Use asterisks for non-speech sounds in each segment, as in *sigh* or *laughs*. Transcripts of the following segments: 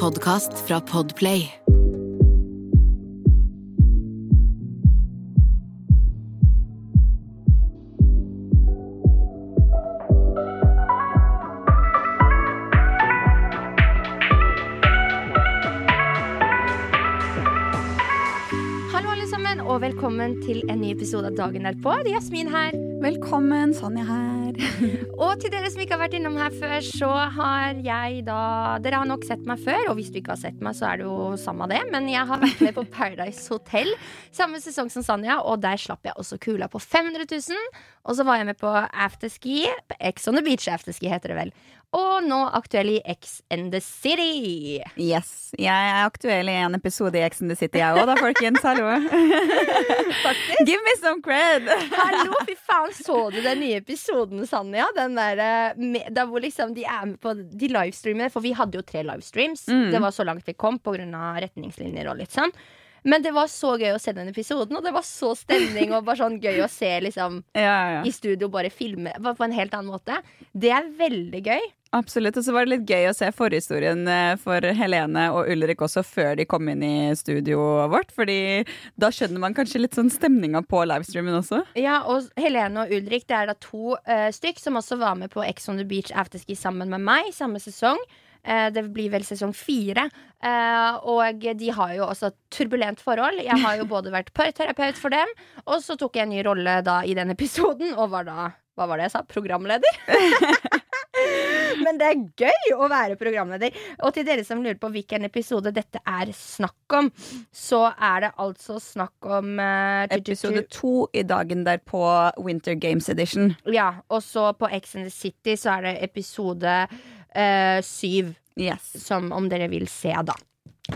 podkast fra Podplay. Hallo, alle sammen, og velkommen til en ny episode av Dagen derpå. Det er Jasmin her. Velkommen, Sonja her. *laughs* Og til dere som ikke har vært innom her før, så har jeg da Dere har nok sett meg før, og hvis du ikke har sett meg, så er det jo samme det. Men jeg har vært med på Paradise Hotel samme sesong som Sanja, og der slapp jeg også kula på 500 000. Og så var jeg med på afterski. Ex on the beach afterski heter det vel. Og nå aktuell i X and the City. Yes, Jeg er aktuell i en episode i X and the City, jeg òg da, folkens. Hallo. *laughs* Give me some cred! Hallo, fy faen, så du den nye episoden, Den der, eh, der hvor liksom de er med på de livestreamene. For vi hadde jo tre livestreams. Mm. Det var så langt vi kom pga. retningslinjer og litt sånn. Men det var så gøy å se den episoden, og det var så stemning og bare sånn gøy å se liksom *laughs* Ja, ja, i studio bare filme bare på en helt annen måte. Det er veldig gøy. Absolutt. Og så var det litt gøy å se forhistorien eh, for Helene og Ulrik også før de kom inn i studioet vårt. Fordi da skjønner man kanskje litt sånn stemninga på livestreamen også. Ja, og Helene og Ulrik det er da to uh, stykk som også var med på Ex on the Beach afterski sammen med meg samme sesong. Eh, det blir vel sesong fire. Eh, og de har jo også turbulent forhold. Jeg har jo *laughs* både vært parterapeut for dem, og så tok jeg en ny rolle da i den episoden, og var da hva var det jeg sa? Programleder? *laughs* Men det er gøy å være programleder. Og til dere som lurer på hvilken episode dette er snakk om, så er det altså snakk om tu- Episode to i dagen derpå Winter Games Edition. Ja, og så på X and the City så er det episode syv, Yes. som om dere vil se, da.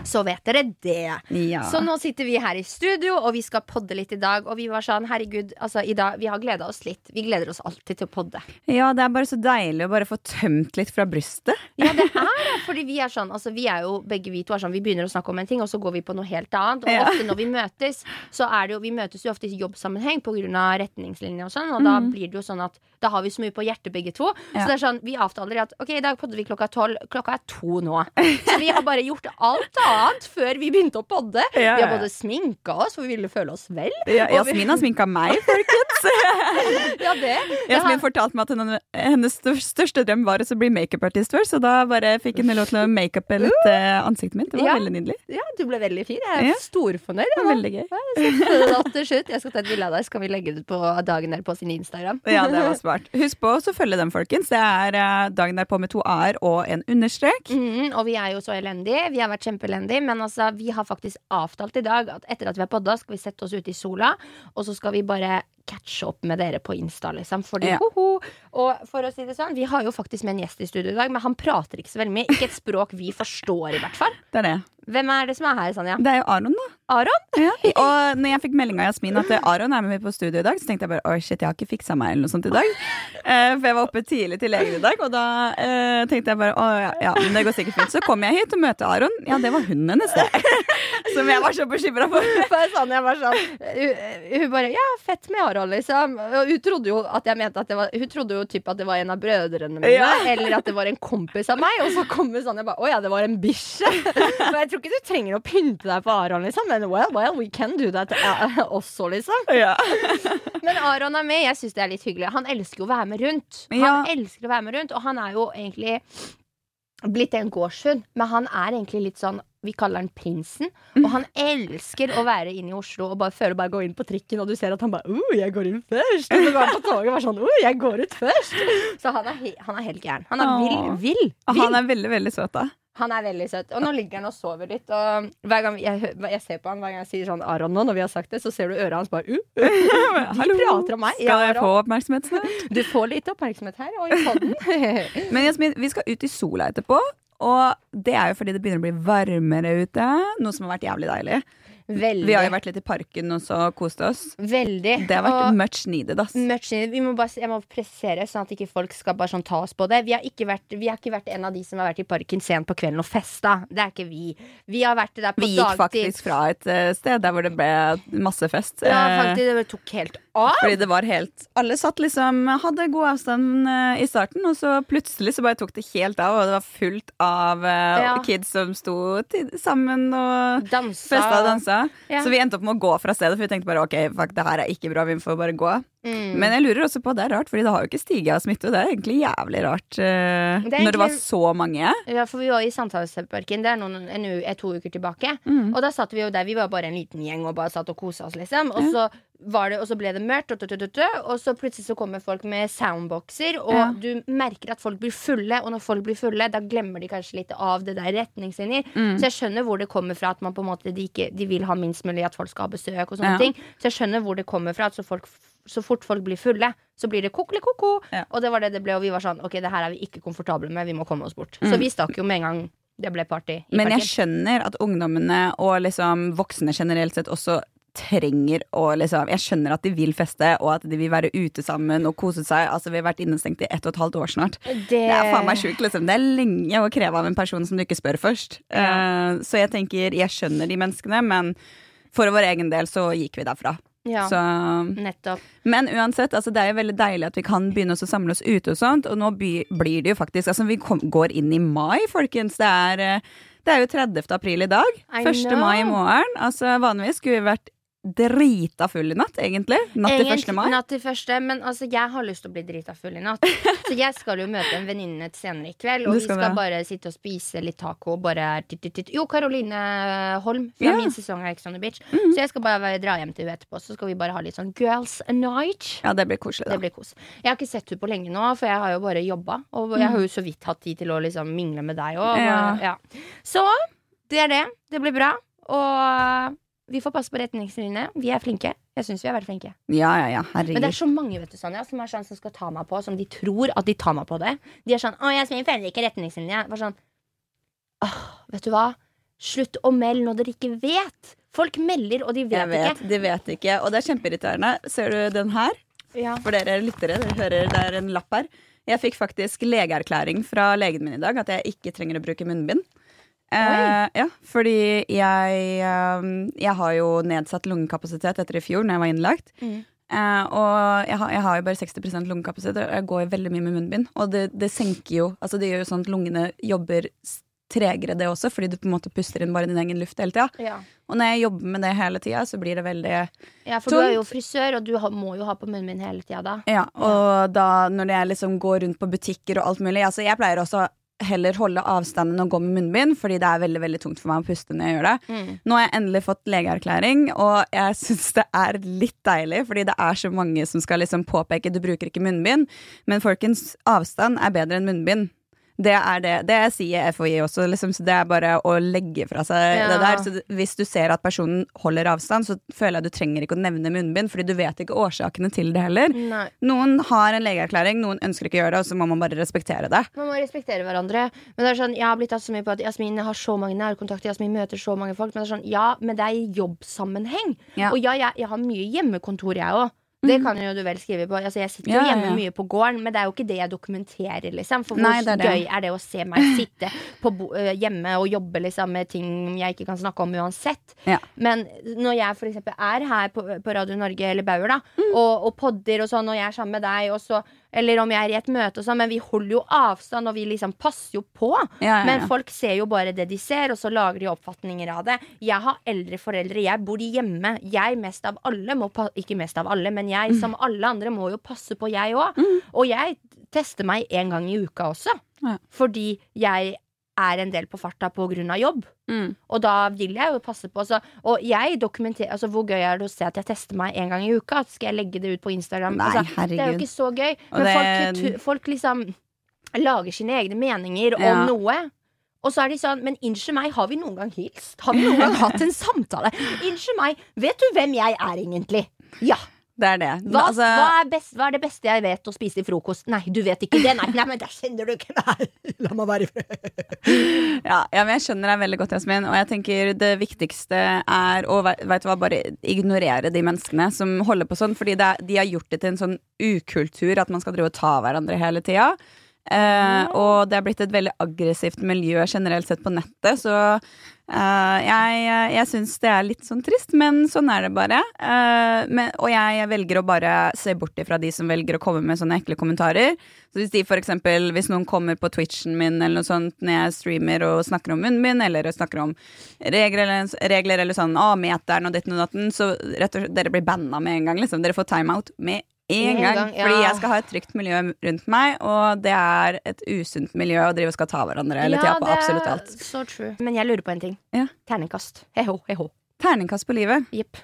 Så vet dere det. Ja. Så nå sitter vi her i studio, og vi skal podde litt i dag. Og vi var sånn, herregud, altså dag, vi har gleda oss litt. Vi gleder oss alltid til å podde. ja, det er bare så deilig å bare få tømt litt fra brystet. Ja, det er det, fordi vi er sånn, altså vi er jo begge vi to er sånn, vi begynner å snakke om en ting, og så går vi på noe helt annet. Og Ja. ofte når vi møtes, så er det jo, vi møtes jo ofte i jobbsammenheng pga. retningslinjer og sånn, og da blir det jo sånn at da har vi så mye på hjertet begge to. Ja. Så det er sånn, vi avtaler at ok, i dag podder vi klokka tolv, klokka er to nå. Så vi har bare gjort alt annet før vi begynte å podde. Vi har både sminka oss, for vi ville føle oss vel. Ja, Jasmin har sminka meg, folkens. *laughs* Ja, det. Jasmin fortalte meg at henne, hennes største drøm var å bli makeupartist først, så da bare fikk hun lov til å makeupe litt eh, ansiktet mitt. Det var Ja. veldig nydelig. ja, du ble veldig fin. Jeg er Ja. storfornøyd. Det var veldig gøy. Flott til slutt. Jeg skal ta et bilde av deg, så kan vi legge det ut på dagen der på sin Instagram. Ja, det var smart. Husk på å følge dem, folkens. Det er dagen dagen derpå med to a-er og en understrek. Mm, og vi er jo så elendige. Vi har vært kjempeelendige, men altså, vi har faktisk avtalt i dag at etter at vi har podda, skal vi sette oss ute i sola, og så skal vi bare catche opp med dere på Insta, liksom. Fordi, Ja. hoho. Og for å si det sånn, vi har jo faktisk med en gjest i studio i dag, men han prater ikke så veldig mye. Ikke et språk vi forstår, i hvert fall. Det er det. Hvem er det som er her, Sanja? Det er jo Aron, da. Aron? Ja. *laughs* Og når jeg fikk melding av Jasmin at Aron er med meg på studio i dag, så tenkte jeg bare oi shit, jeg har ikke fiksa meg eller noe sånt i dag. Uh, for jeg var oppe tidlig til legen i dag, og da uh, tenkte jeg bare å ja, ja, men det går sikkert fint. Så kom jeg hit og møter Aron. Ja, det var hunden hennes, det. *laughs* Som jeg var så bekymra for. *laughs* For Sanja var sånn hun, bare Ja, fett med Aron, liksom. Og hun trodde jo at jeg mente at det var Hun trodde jo typ at det var en av brødrene mine, Ja. eller at det var en kompis av meg. Og så kom Sanja bare Å ja, det var en bikkje. Tror ikke du trenger å pynte deg på Aron, liksom. Men well, well, we can do that uh, *laughs* også, liksom. Ja. *laughs* Men Aron er med. Jeg syns det er litt hyggelig. Han elsker jo å være med rundt. Han Ja. elsker å være med rundt, og han er jo egentlig blitt en gårdshund, men han er egentlig litt sånn vi kaller han Prinsen. Og han elsker å være inne i Oslo og bare føler bare gå inn på trikken, og du ser at han bare uh, 'Jeg går inn først.' Og så går han på toget og bare sånn 'Uh, jeg går ut først'. Så han er, he han er helt gæren. Han er vill, vill. Og han er veldig, veldig søt, da. Han er veldig søt. Og nå ligger han og sover litt. Og hver gang jeg, jeg ser på han, hver gang jeg sier sånn Aron nå, når vi har sagt det, så ser du øret hans bare uh, uh. *laughs* Hallo. prater om meg. Skal jeg få oppmerksomhet snart? Du får litt oppmerksomhet her og i podden. *laughs* Men Jasmin, vi skal ut i sola etterpå. Og det er jo fordi det begynner å bli varmere ute, noe som har vært jævlig deilig. Veldig. Vi har jo vært litt i parken og så kost oss. Veldig. Det har vært Og- much needed, ass. Much needed. Vi må bare, jeg må pressere, sånn at ikke folk skal bare sånn ta oss på det. Vi har, ikke vært, vi har ikke vært en av de som har vært i parken sent på kvelden og festa. Det er ikke vi. Vi har vært der på Vi gikk dagtid. faktisk fra et eh, sted der hvor det ble masse fest. Ja, Eh, faktisk. Det tok helt av. Fordi det var helt Alle satt liksom Hadde god avstand eh, i starten, og så plutselig så bare tok det helt av, og det var fullt av Ja. kids som sto sammen og Dansa. festa og dansa. Ja. Så vi endte opp med å gå fra stedet, for vi tenkte bare ok, fuck, det her er ikke bra, vi får bare gå. Mm. Men jeg lurer også på, det er rart, fordi det har jo ikke stiget av smitte, og det er egentlig jævlig rart uh, Det egentlig, når det var så mange. Ja, for vi var i Sandhavsparken, Det er noen, en, eh, to uker tilbake. Mm. Og da satt vi jo der. Vi var bare en liten gjeng og bare satt og kosa oss, liksom. Og så, var det, og så ble det mørkt, og, så plutselig så kommer folk med soundboxer, og Ja. du merker at folk blir fulle, og når folk blir fulle, da glemmer de kanskje litt av det der retningslinjer. Mm. Så jeg skjønner hvor det kommer fra at man på en måte de, ikke, de vil ha minst mulig at folk skal ha besøk og Ja. sånne ting. Så jeg skjønner hvor det kommer fra at så, folk, så fort folk blir fulle, så blir det kokle-koko. Ja. Og det var det det ble, og vi var sånn ok, det her er vi ikke komfortable med, vi må komme oss bort. Mm. Så vi stakk jo med en gang det ble party Men jeg parken. skjønner at ungdommene og liksom voksne generelt sett også trenger å liksom Jeg skjønner at de vil feste, og at de vil være ute sammen og kose seg. Altså Vi har vært innestengt i ett og et halvt år snart. Det, Det er faen meg sjukt, liksom. Det er lenge å kreve av en person som du ikke spør først. Ja. Uh, så jeg tenker, jeg skjønner de menneskene, men for vår egen del så gikk vi derfra. Ja, Så nettopp. men uansett, altså det er jo veldig deilig at vi kan begynne å samle oss ute og sånt. Og nå blir det jo faktisk Altså vi kom, går inn i mai, folkens. Det er, eh, det er jo 30. april i dag. I 1. know. mai i morgen. Altså vanligvis skulle vi vært drita full i natt, egentlig. Natt til 1. mai. Natt til første, men altså, jeg har lyst til å bli drita full i natt. *laughs* Så jeg skal jo møte en venninne senere i kveld, og vi skal bare sitte og spise litt taco. og Bare. Jo, Karoline Holm fra. Mhm. min sesong av Ex on the Beach. Så jeg skal bare dra hjem til henne etterpå, så skal vi bare ha litt sånn girls night. Ja, det blir koselig, Det da. blir kos. Jeg har ikke sett henne på lenge nå, for jeg har jo bare jobba. Og jeg har jo så vidt hatt tid til å liksom mingle med deg òg. Så det er det. Det blir bra. Og vi får passe på retningslinjene. Vi er flinke. Jeg syns vi har vært flinke. Ja, ja, ja. Men det er så mange vet du, Sonja, som er sånn som skal ta meg på, som de tror at de tar meg på det. De er sånn 'Å, jeg følger ikke retningslinjene'. Bare sånn Åh, vet du hva? Slutt å melde når dere ikke vet. Folk melder, og de vet, vet, de vet ikke. Og det er kjempeirriterende. Ser du den her? Ja. For dere lyttere, dere hører det er en lapp her. Jeg fikk faktisk legeerklæring fra legen min i dag at jeg ikke trenger å bruke munnbind. Eh, ja, fordi jeg, eh, jeg har jo nedsatt lungekapasitet etter i fjor, når jeg var innlagt. Mm. Eh, og jeg har, jeg har jo bare 60 lungekapasitet, og jeg går veldig mye med munnbind. Og det, det senker jo Altså det gjør jo sånn at lungene jobber tregere, det også, fordi du på en måte puster inn bare din egen luft hele tida. Ja. Og når jeg jobber med det hele tida, så blir det veldig ja, for Tungt. du er jo frisør, og du må jo ha på munnbind hele tida da. Ja, og da når jeg liksom går rundt på butikker og alt mulig Altså jeg pleier også heller holde avstanden og gå med munnbind, fordi det er veldig veldig tungt for meg å puste når jeg gjør det. Mm. Nå har jeg endelig fått legeerklæring, og jeg syns det er litt deilig, fordi det er så mange som skal liksom påpeke du bruker ikke munnbind, men folkens, avstand er bedre enn munnbind. Det er det. Det sier FHI også, liksom, så det er bare å legge fra seg Ja. det der. Så hvis du ser at personen holder avstand, så føler jeg du trenger ikke å nevne munnbind, fordi du vet ikke årsakene til det heller. Nei. Noen har en legeerklæring, noen ønsker ikke å gjøre det, og så må man bare respektere det. Man må respektere hverandre. Men det er sånn, Jeg har blitt tatt så mye på at Jasmin har så mange nærkontakter, Jasmin møter så mange folk. Men det er sånn, ja, men det er i jobbsammenheng. Ja. Og ja, jeg, jeg har mye hjemmekontor, jeg òg. Det kan jo du vel skrive på. Altså, jeg sitter jo Ja, hjemme ja. mye på gården, men det er jo ikke det jeg dokumenterer. Liksom. For Nei, hvor det er det. gøy er det å se meg sitte øh, hjemme og jobbe liksom, med ting jeg ikke kan snakke om uansett. Ja. Men når jeg eksempel er her på, på Radio Norge eller Bauer, da, Mm. og, og podder og sånn, og jeg er sammen med deg, og så, eller om jeg er i et møte og sånn, men vi holder jo avstand, og vi liksom passer jo på. Ja, ja, Men folk ser jo bare det de ser, og så lager de oppfatninger av det. Jeg har eldre foreldre, jeg bor hjemme. Jeg mest av alle må Ikke mest av alle, men jeg som alle andre må jo passe på, jeg òg. Og jeg tester meg en gang i uka også. Ja. Fordi jeg er en del på farta av jobb. Mm. Og da vil jeg jo passe på. Så, og jeg dokumenterer altså, Hvor gøy er det å se at jeg tester meg en gang i uka? Skal jeg legge det ut på Instagram? Nei, altså, det er jo ikke så gøy. Men det- folk, folk liksom lager sine egne meninger om noe. Og så er de sånn, men unnskyld meg, har vi noen gang hilst? Har vi noen gang hatt en samtale? *laughs* Unnskyld meg, vet du hvem jeg er egentlig? Ja. Det er det. Hva, altså, hva, er best, hva er det beste jeg vet å spise til frokost? Nei, du vet ikke det. Nei, nei men der kjenner du ikke Nei, la meg være i fred. Ja, ja, men jeg skjønner deg veldig godt, Jasmin. Og jeg tenker det viktigste er å vet du hva, bare ignorere de menneskene som holder på sånn. Fordi det, er- de har gjort det til en sånn ukultur at man skal drive og ta hverandre hele tida. Eh, og det er blitt et veldig aggressivt miljø generelt sett på nettet, så eh, jeg, jeg syns det er litt sånn trist, men sånn er det bare. Eh, men, og jeg velger å bare se bort ifra de som velger å komme med sånne ekle kommentarer. Så hvis de for eksempel, hvis noen kommer på Twitchen min eller noe sånt når jeg streamer og snakker om munnen min, eller snakker om regler eller, regler, eller sånn, å, meteren og ditten og datten, så rett og slett, dere blir banna med en gang, liksom. Dere får timeout med En gang. gang, ja. Fordi jeg skal ha et trygt miljø rundt meg, og det er et usunt miljø å drive og skal ta hverandre hele tida på absolutt alt. Så true. Men jeg lurer på en ting. Ja. Terningkast. Heho, heho. Terningkast på livet. Yep.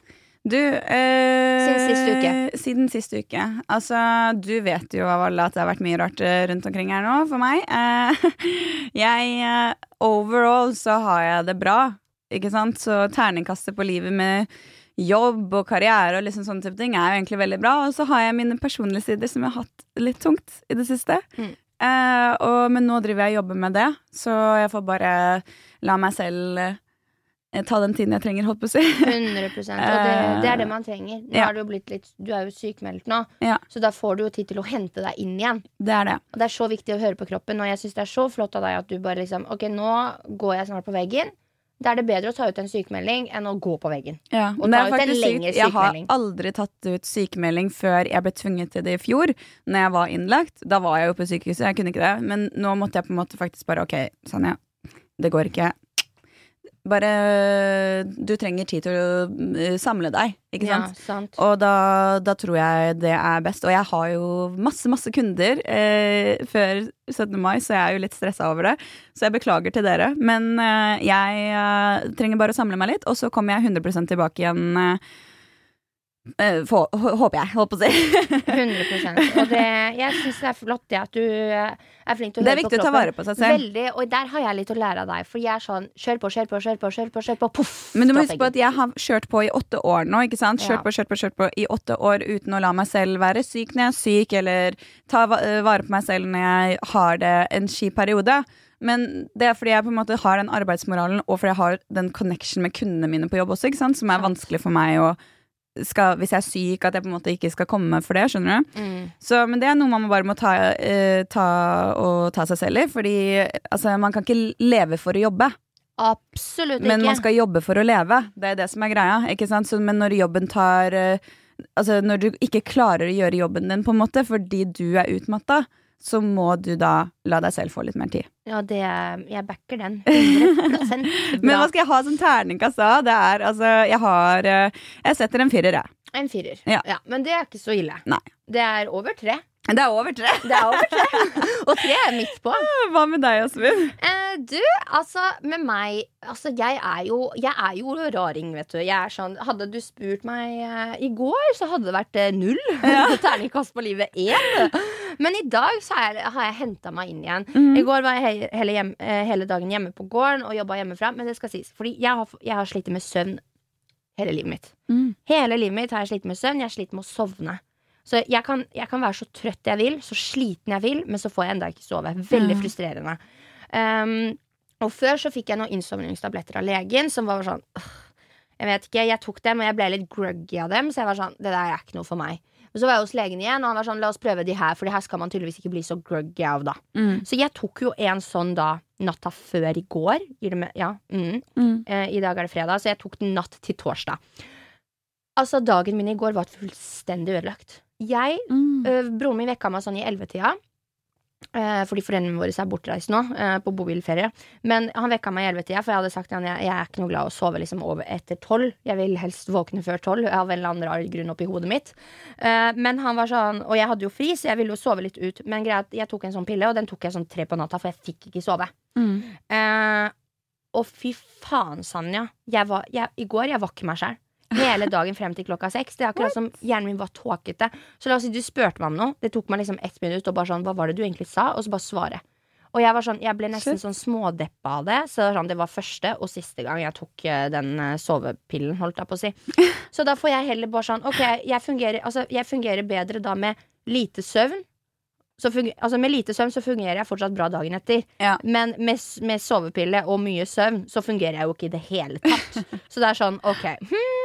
Du eh, Siden sist uke. Siden sist uke. Altså, du vet jo av alle at det har vært mye rart eh, rundt omkring her nå for meg. Eh, *laughs* jeg eh, Overall så har jeg det bra, ikke sant? Så terningkastet på livet med jobb og karriere og liksom sånne type ting er jo egentlig veldig bra. Og så har jeg mine personlige sider som jeg har hatt litt tungt i det siste. Mm. Eh, og, men nå driver jeg og jobber med det, så jeg får bare la meg selv eh, ta den tiden jeg trenger, holdt på å si. 100 Og det, *laughs* det er det man trenger. Nå Ja. er du, litt, du er jo sykemeldt nå, Ja. så da får du jo tid til å hente deg inn igjen. Det er det. Og det er så viktig å høre på kroppen, og jeg syns det er så flott av deg at du bare liksom Ok, nå går jeg snart på veggen. Da er det bedre å ta ut en sykemelding enn å gå på veggen. Ja, Og men ta ut en lengre sykt. Jeg har aldri tatt ut sykemelding før jeg ble tvunget til det i fjor. Når jeg var innlagt. Da var jeg jo på sykehuset, jeg kunne ikke det. Men nå måtte jeg på en måte faktisk bare Ok, Sanja, det går ikke. Bare Du trenger tid til å uh, samle deg, ikke sant? Ja, sant. Og da, da tror jeg det er best. Og jeg har jo masse, masse kunder eh, før 17. mai, så jeg er jo litt stressa over det. Så jeg beklager til dere. Men eh, jeg eh, trenger bare å samle meg litt, og så kommer jeg 100 tilbake igjen. eh, eh, hå- håper jeg, holdt på å si. *laughs* 100 Og det, jeg syns det er flott det at du eh, er flink til å høre på Det er viktig å ta vare på seg selv. Veldig, og der har jeg litt å lære av deg. For jeg er sånn kjør på, kjør på, kjør på, kjør på, kjør på poff! Men du må huske på at jeg har kjørt på i åtte år nå. ikke sant? Kjørt på, kjørt på, kjørt på i åtte år uten å la meg selv være syk når jeg er syk, eller ta eh, vare på meg selv når jeg har det en kjip periode. Men det er fordi jeg på en måte har den arbeidsmoralen, og fordi jeg har den connection med kundene mine på jobb også, ikke sant? som er vanskelig for meg å skal, Hvis jeg er syk, at jeg på en måte ikke skal komme for det. skjønner du? Mm. Så, men det er noe man bare må ta, eh, ta og ta seg selv i. Fordi altså, man kan ikke leve for å jobbe. Absolutt Men ikke. man skal jobbe for å leve. Det er det som er greia. Ikke sant? Så, men når jobben tar eh, Altså når du ikke klarer å gjøre jobben din på en måte fordi du er utmatta, så må du da la deg selv få litt mer tid. Ja, det, jeg backer den. *laughs* 100 Men hva skal jeg ha som terningkast da? Det er altså Jeg har eh, Jeg setter en firer, jeg. En firer. Ja. Men det er ikke så ille. Nei. Det er over tre. Det er over tre. Det er over tre. Og tre er midt på. *laughs* Hva med deg, Jasmin? Eh, du, altså, med meg Altså, jeg er jo Jeg er jo raring, vet du. Jeg er sånn Hadde du spurt meg eh, i går, så hadde det vært eh, null. *laughs* *laughs* Terningkast på livet én. Men i dag så er, har jeg henta meg inn igjen. Mm. I går var jeg he hele, hjem, eh, hele dagen hjemme på gården og jobba hjemmefra. Men det skal sies, fordi jeg har, jeg har slitt med søvn hele livet mitt. Mm. Hele livet mitt har jeg slitt med søvn. Jeg har slitt med å sovne. Så jeg kan, jeg kan være så trøtt jeg vil, så sliten jeg vil, men så får jeg enda ikke sove. Veldig mm. frustrerende. Um, og før så fikk jeg noen innsovningstabletter av legen som var sånn «Åh, Jeg vet ikke, jeg tok dem, og jeg ble litt gruggy av dem, så jeg var sånn Det der er ikke noe for meg. Men så var jeg hos legen igjen, og han var sånn La oss prøve de her, for de her skal man tydeligvis ikke bli så gruggy av, da. Mm. Så jeg tok jo en sånn da natta før i går. Ja, mm. Eh, I dag er det fredag, så jeg tok den natt til torsdag. Altså, dagen min i går var fullstendig ødelagt. Jeg, Mm. ø, Broren min vekka meg sånn i ellevetida. eh, fordi foreldrene våre er bortreist nå, eh, på bobilferie. Men han vekka meg i ellevetida, for jeg hadde sagt til han jeg, jeg er ikke noe glad i å sove liksom over etter tolv. Jeg vil helst våkne før tolv, av en eller annen rar grunn oppi hodet mitt. Eh, men han var sånn, Og jeg hadde jo fri, så jeg ville jo sove litt ut. Men greia at jeg tok en sånn pille, og den tok jeg sånn tre på natta, for jeg fikk ikke sove. Mm. Eh, og fy faen, Sanja. Jeg var, jeg, I går jeg var ikke meg sjæl. Hele dagen frem til klokka seks. Det er akkurat som Hjernen min var tåkete. Så la oss si du spurte meg om noe. Det tok meg liksom ett minutt og bare sånn Hva var det du egentlig sa? Og så bare svare. Og jeg var sånn, jeg ble nesten Shit. sånn smådeppa av det. Så det var sånn, det var første og siste gang jeg tok eh, den eh, sovepillen, holdt jeg på å si. *laughs* Så da får jeg heller bare sånn Ok, jeg fungerer, altså, jeg fungerer bedre da med lite søvn. så funger, altså Med lite søvn så fungerer jeg fortsatt bra dagen etter. Ja. Men med, med sovepille og mye søvn så fungerer jeg jo ikke i det hele tatt. *laughs* så det er sånn, OK hmm,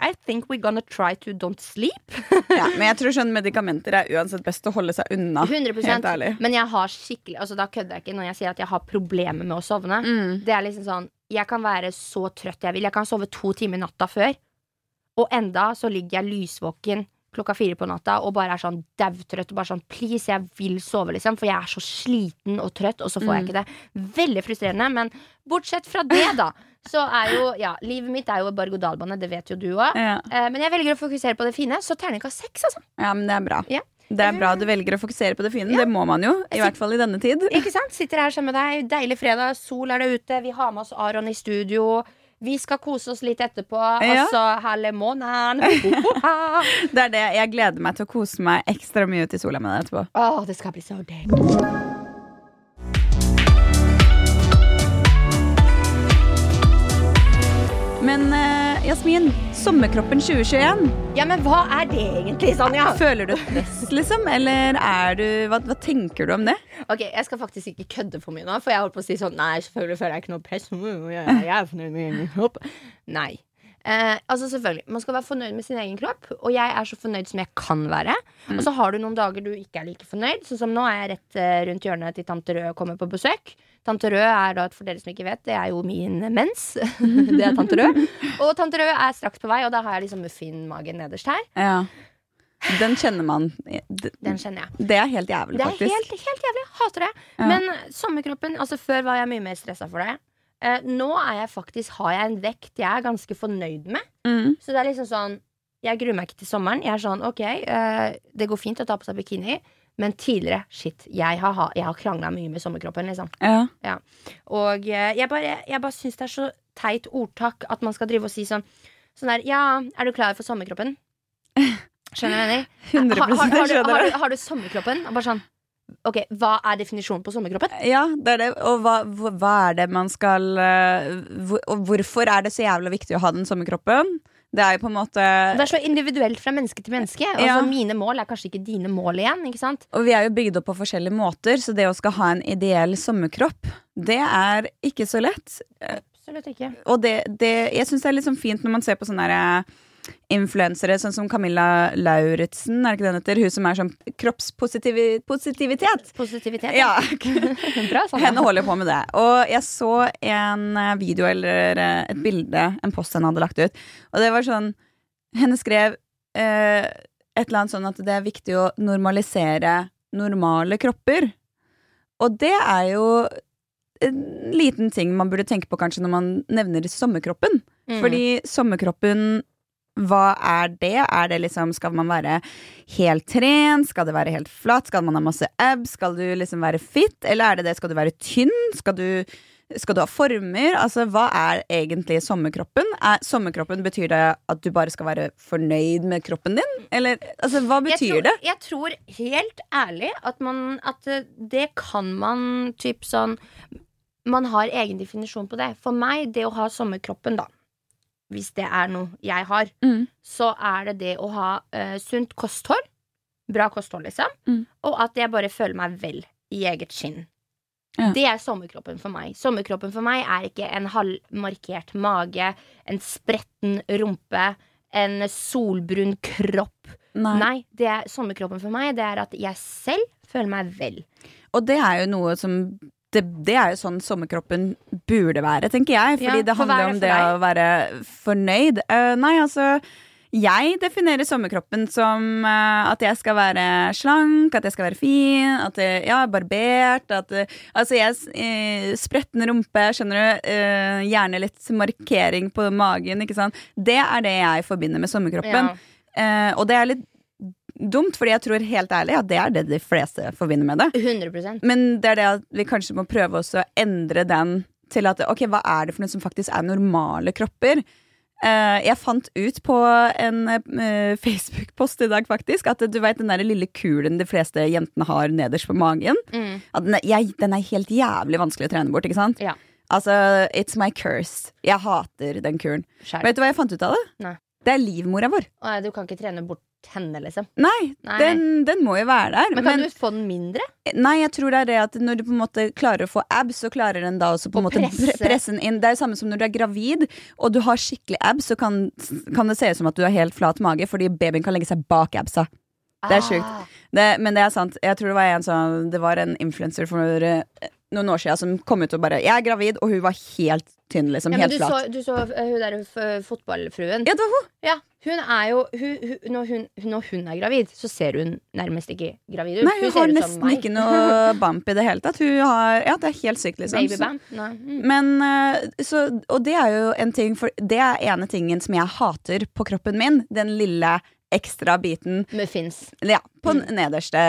I think we're gonna try to don't sleep. *laughs* Ja, men jeg tror sånn medikamenter er uansett best å holde seg unna. 100 Helt ærlig. Men jeg har skikkelig Altså da kødder jeg ikke når jeg sier at jeg har problemer med å sovne. Mm. Det er liksom sånn Jeg kan være så trøtt jeg vil. Jeg kan sove to timer natta før. Og enda så ligger jeg lysvåken klokka fire på natta og bare er sånn daudtrøtt. Og bare sånn please, jeg vil sove, liksom. For jeg er så sliten og trøtt, og så får jeg Mm. ikke det. Veldig frustrerende. Men bortsett fra det, da, så er jo Ja, livet mitt er jo berg-og-dal-bane, det vet jo du òg. Ja. Men jeg velger å fokusere på det fine, så terningkast seks, altså. ja, men det er bra. Ja. Det er bra du velger å fokusere på det fine. Det må man jo. I hvert fall i denne tid. Ikke sant? Sitter her sammen med deg. Deilig fredag, sol er det ute. Vi har med oss Aron i studio. Vi skal kose oss litt etterpå. Ja. Og så halve måneden. *laughs* Det er det. Jeg gleder meg til å kose meg ekstra mye ut i sola med deg etterpå. Åh, det skal bli så deilig. Men uh, Jasmin, sommerkroppen 2021. Ja, men hva er det egentlig, Sanja? Føler du press, liksom? Eller er du hva, hva tenker du om det? Ok, Jeg skal faktisk ikke kødde for mye nå, for jeg holdt på å si sånn Nei, selvfølgelig føler jeg ikke noe press. Jeg er fornøyd med egen kropp. Nei. Eh, altså selvfølgelig, Man skal være fornøyd med sin egen kropp, og jeg er så fornøyd som jeg kan være. Og så har du noen dager du ikke er like fornøyd. Sånn som nå er jeg rett eh, rundt hjørnet til tante Rød kommer på besøk. Tante Rød er da, for dere som ikke vet, det er jo min mens. *laughs* det er tante Rød. Og tante Rød er straks på vei, og da har jeg liksom muffinmagen nederst her. Ja. Den kjenner man. Den kjenner jeg. det er helt jævlig, faktisk. Det er helt, helt jævlig. Hater det. Ja. Men sommerkroppen altså Før var jeg mye mer stressa for det. Eh, nå er jeg faktisk, har jeg en vekt jeg er ganske fornøyd med. Mm. Så det er liksom sånn Jeg gruer meg ikke til sommeren. Jeg er sånn, ok, eh, Det går fint å ta på seg bikini, men tidligere, shit, jeg har, ha- jeg har krangla mye med sommerkroppen. liksom Ja. Og eh, jeg bare, jeg bare syns det er så teit ordtak at man skal drive og si sånn Sånn der, ja, er du klar for sommerkroppen? *laughs* Skjønner du hva jeg mener? 100 har, har, har, du, har, du, har du sommerkroppen? Og bare sånn Ok, hva er definisjonen på sommerkroppen? Ja, det er det. Og hva, hva er det man skal eh, hvor, Og hvorfor er det så jævla viktig å ha den sommerkroppen? Det er jo på en måte Det er så individuelt fra menneske til menneske. Ja. Altså Mine mål er kanskje ikke dine mål igjen. ikke sant? Og vi er jo bygd opp på forskjellige måter, så det å skal ha en ideell sommerkropp, det er ikke så lett. Absolutt ikke. Og det, det Jeg syns det er litt sånn fint når man ser på sånne der, eh, influensere, sånn som Camilla Lauritzen, er det ikke den heter? Hun som er sånn kroppspositivitet. Positivitet. Ja, *laughs* Bra, sånn. Henne holder på med det. Og jeg så en eh, video eller eh, et bilde, en post henne hadde lagt ut. Og det var sånn Henne skrev eh, et eller annet sånn at det er viktig å normalisere normale kropper. Og det er jo en liten ting man burde tenke på kanskje når man nevner sommerkroppen. Mm. Fordi sommerkroppen hva er det? Er det liksom, Skal man være helt trent? Skal det være helt flatt? Skal man ha masse abs? Skal du liksom være fit? Eller er det det? Skal du være tynn? Skal du, skal du ha former? Altså, Hva er egentlig sommerkroppen? Er, sommerkroppen Betyr det at du bare skal være fornøyd med kroppen din? Eller altså, hva jeg betyr tror, det? Jeg tror helt ærlig at, man, at eh, det kan man typ sånn Man har egen definisjon på det. For meg, det å ha sommerkroppen, da, hvis det er noe jeg har, Mm. så er det det å ha uh, sunt kosthold. Bra kosthold, liksom. Mm. Og at jeg bare føler meg vel i eget skinn. Ja. Det er sommerkroppen for meg. Sommerkroppen for meg er ikke en halvmarkert mage, en spretten rumpe, en solbrun kropp. Nei. Nei, det er sommerkroppen for meg. Det er at jeg selv føler meg vel. Og det er jo noe som det, det er jo sånn sommerkroppen burde være, tenker jeg. Fordi Ja, det handler er om det deg? å være fornøyd. Uh, nei, altså jeg definerer sommerkroppen som uh, at jeg skal være slank, at jeg skal være fin, at jeg, ja, barbert at, eh, Altså, jeg uh, Spretten rumpe, skjønner du. Uh, gjerne litt markering på magen, ikke sant. Det er det jeg forbinder med sommerkroppen. Ja. Eh, og det er litt dumt, fordi jeg tror helt ærlig at det er det de fleste forbinder med det. 100% Men det er det at vi kanskje må prøve å endre den til at ok, hva er det for noe som faktisk er normale kropper? Uh, jeg fant ut på en uh, Facebook-post i dag faktisk at du vet den der lille kulen de fleste jentene har nederst på magen. Mm. Den, er, jeg, den er helt jævlig vanskelig å trene bort, ikke sant? Ja. Altså, it's my curse. Jeg hater den kulen. Skjær. Vet du hva jeg fant ut av det? Nei. Det er livmora vår. Å, Du kan ikke trene bort henne, liksom. Nei, Nei. Den, den må jo være der. Men kan du få den mindre? Nei, jeg tror det er det at når du på en måte klarer å få abs, så klarer den da også på en måte presse. presse den inn. Det er det samme som når du er gravid og du har skikkelig abs, så kan, kan det se ut som at du har helt flat mage fordi babyen kan legge seg bak absa. Det er sjukt. Ah. Det, men det er sant. Jeg tror det var en sånn Det var en influenser for eh, noen år siden som kom ut og bare 'Jeg er gravid', og hun var helt tynn, liksom. Ja, helt du, flat. så, du så uh, hun der fotballfruen. Ja, det var hun. Ja, hun er jo hun, hun, når, hun, når hun er gravid, så ser hun nærmest ikke gravid ut. Nei, hun, har nesten ikke noe *laughs* bump i det hele tatt. Hun har, ja, det er helt sykt, liksom. Så- Babybam. Nei. Mm. Men, eh, så, og det er jo en ting For det er ene tingen som jeg hater på kroppen min. Den lille ekstra biten Muffins. ja, på den nederste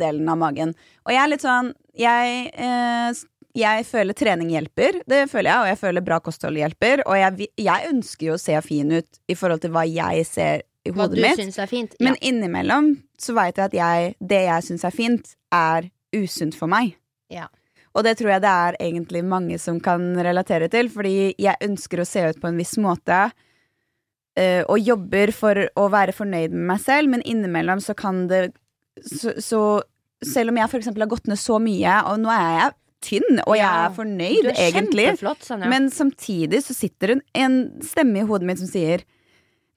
delen av magen. Og jeg er litt sånn Jeg, eh, jeg føler trening hjelper, det føler jeg, og jeg føler bra kosthold hjelper. Og jeg, jeg ønsker jo å se fin ut i forhold til hva jeg ser i hodet mitt. syns er fint. Men ja. innimellom så veit jeg at jeg, det jeg syns er fint, er usunt for meg. Ja. Og det tror jeg det er egentlig mange som kan relatere til, fordi jeg ønsker å se ut på en viss måte. Eh, og jobber for å være fornøyd med meg selv, men innimellom så kan det Så, så selv om jeg eksempel har gått ned så mye, og nå er jeg tynn, og jeg er fornøyd, er egentlig, Sånn, ja. men samtidig så sitter det en stemme i hodet mitt som sier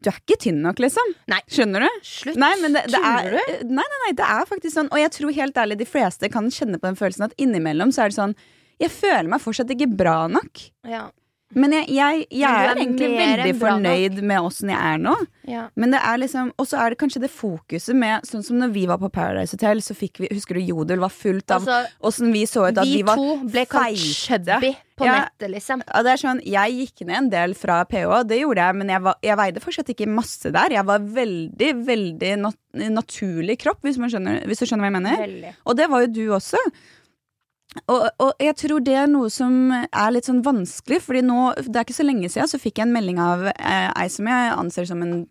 du er ikke tynn nok, liksom. Nei. Skjønner du? Slutt. Nei, men det, det er, du? nei, nei, nei, det er faktisk sånn. Og jeg tror helt ærlig de fleste kan kjenne på den følelsen at innimellom så er det sånn Jeg føler meg fortsatt ikke bra nok. Ja. Men jeg, jeg, jeg Men er er egentlig veldig fornøyd nok. med åssen jeg er nå. Ja. Men det er liksom Og så er det kanskje det fokuset med Sånn som når vi var på Paradise Hotel, så fikk vi Husker du Jodel var fullt av Altså, vi så ut at vi vi var to ble kalt feite. chubby på Ja. nettet, liksom. ja, det er sånn, Jeg gikk ned en del fra PH, det gjorde jeg, men jeg, var, jeg veide fortsatt ikke masse der. Jeg var veldig, veldig nat naturlig kropp, hvis, man skjønner, hvis du skjønner hva jeg mener. Veldig. Og det var jo du også. Og, og jeg tror det er noe som er litt sånn vanskelig, Fordi nå, det er ikke så lenge siden så fikk jeg en melding av eh, ei som jeg anser som en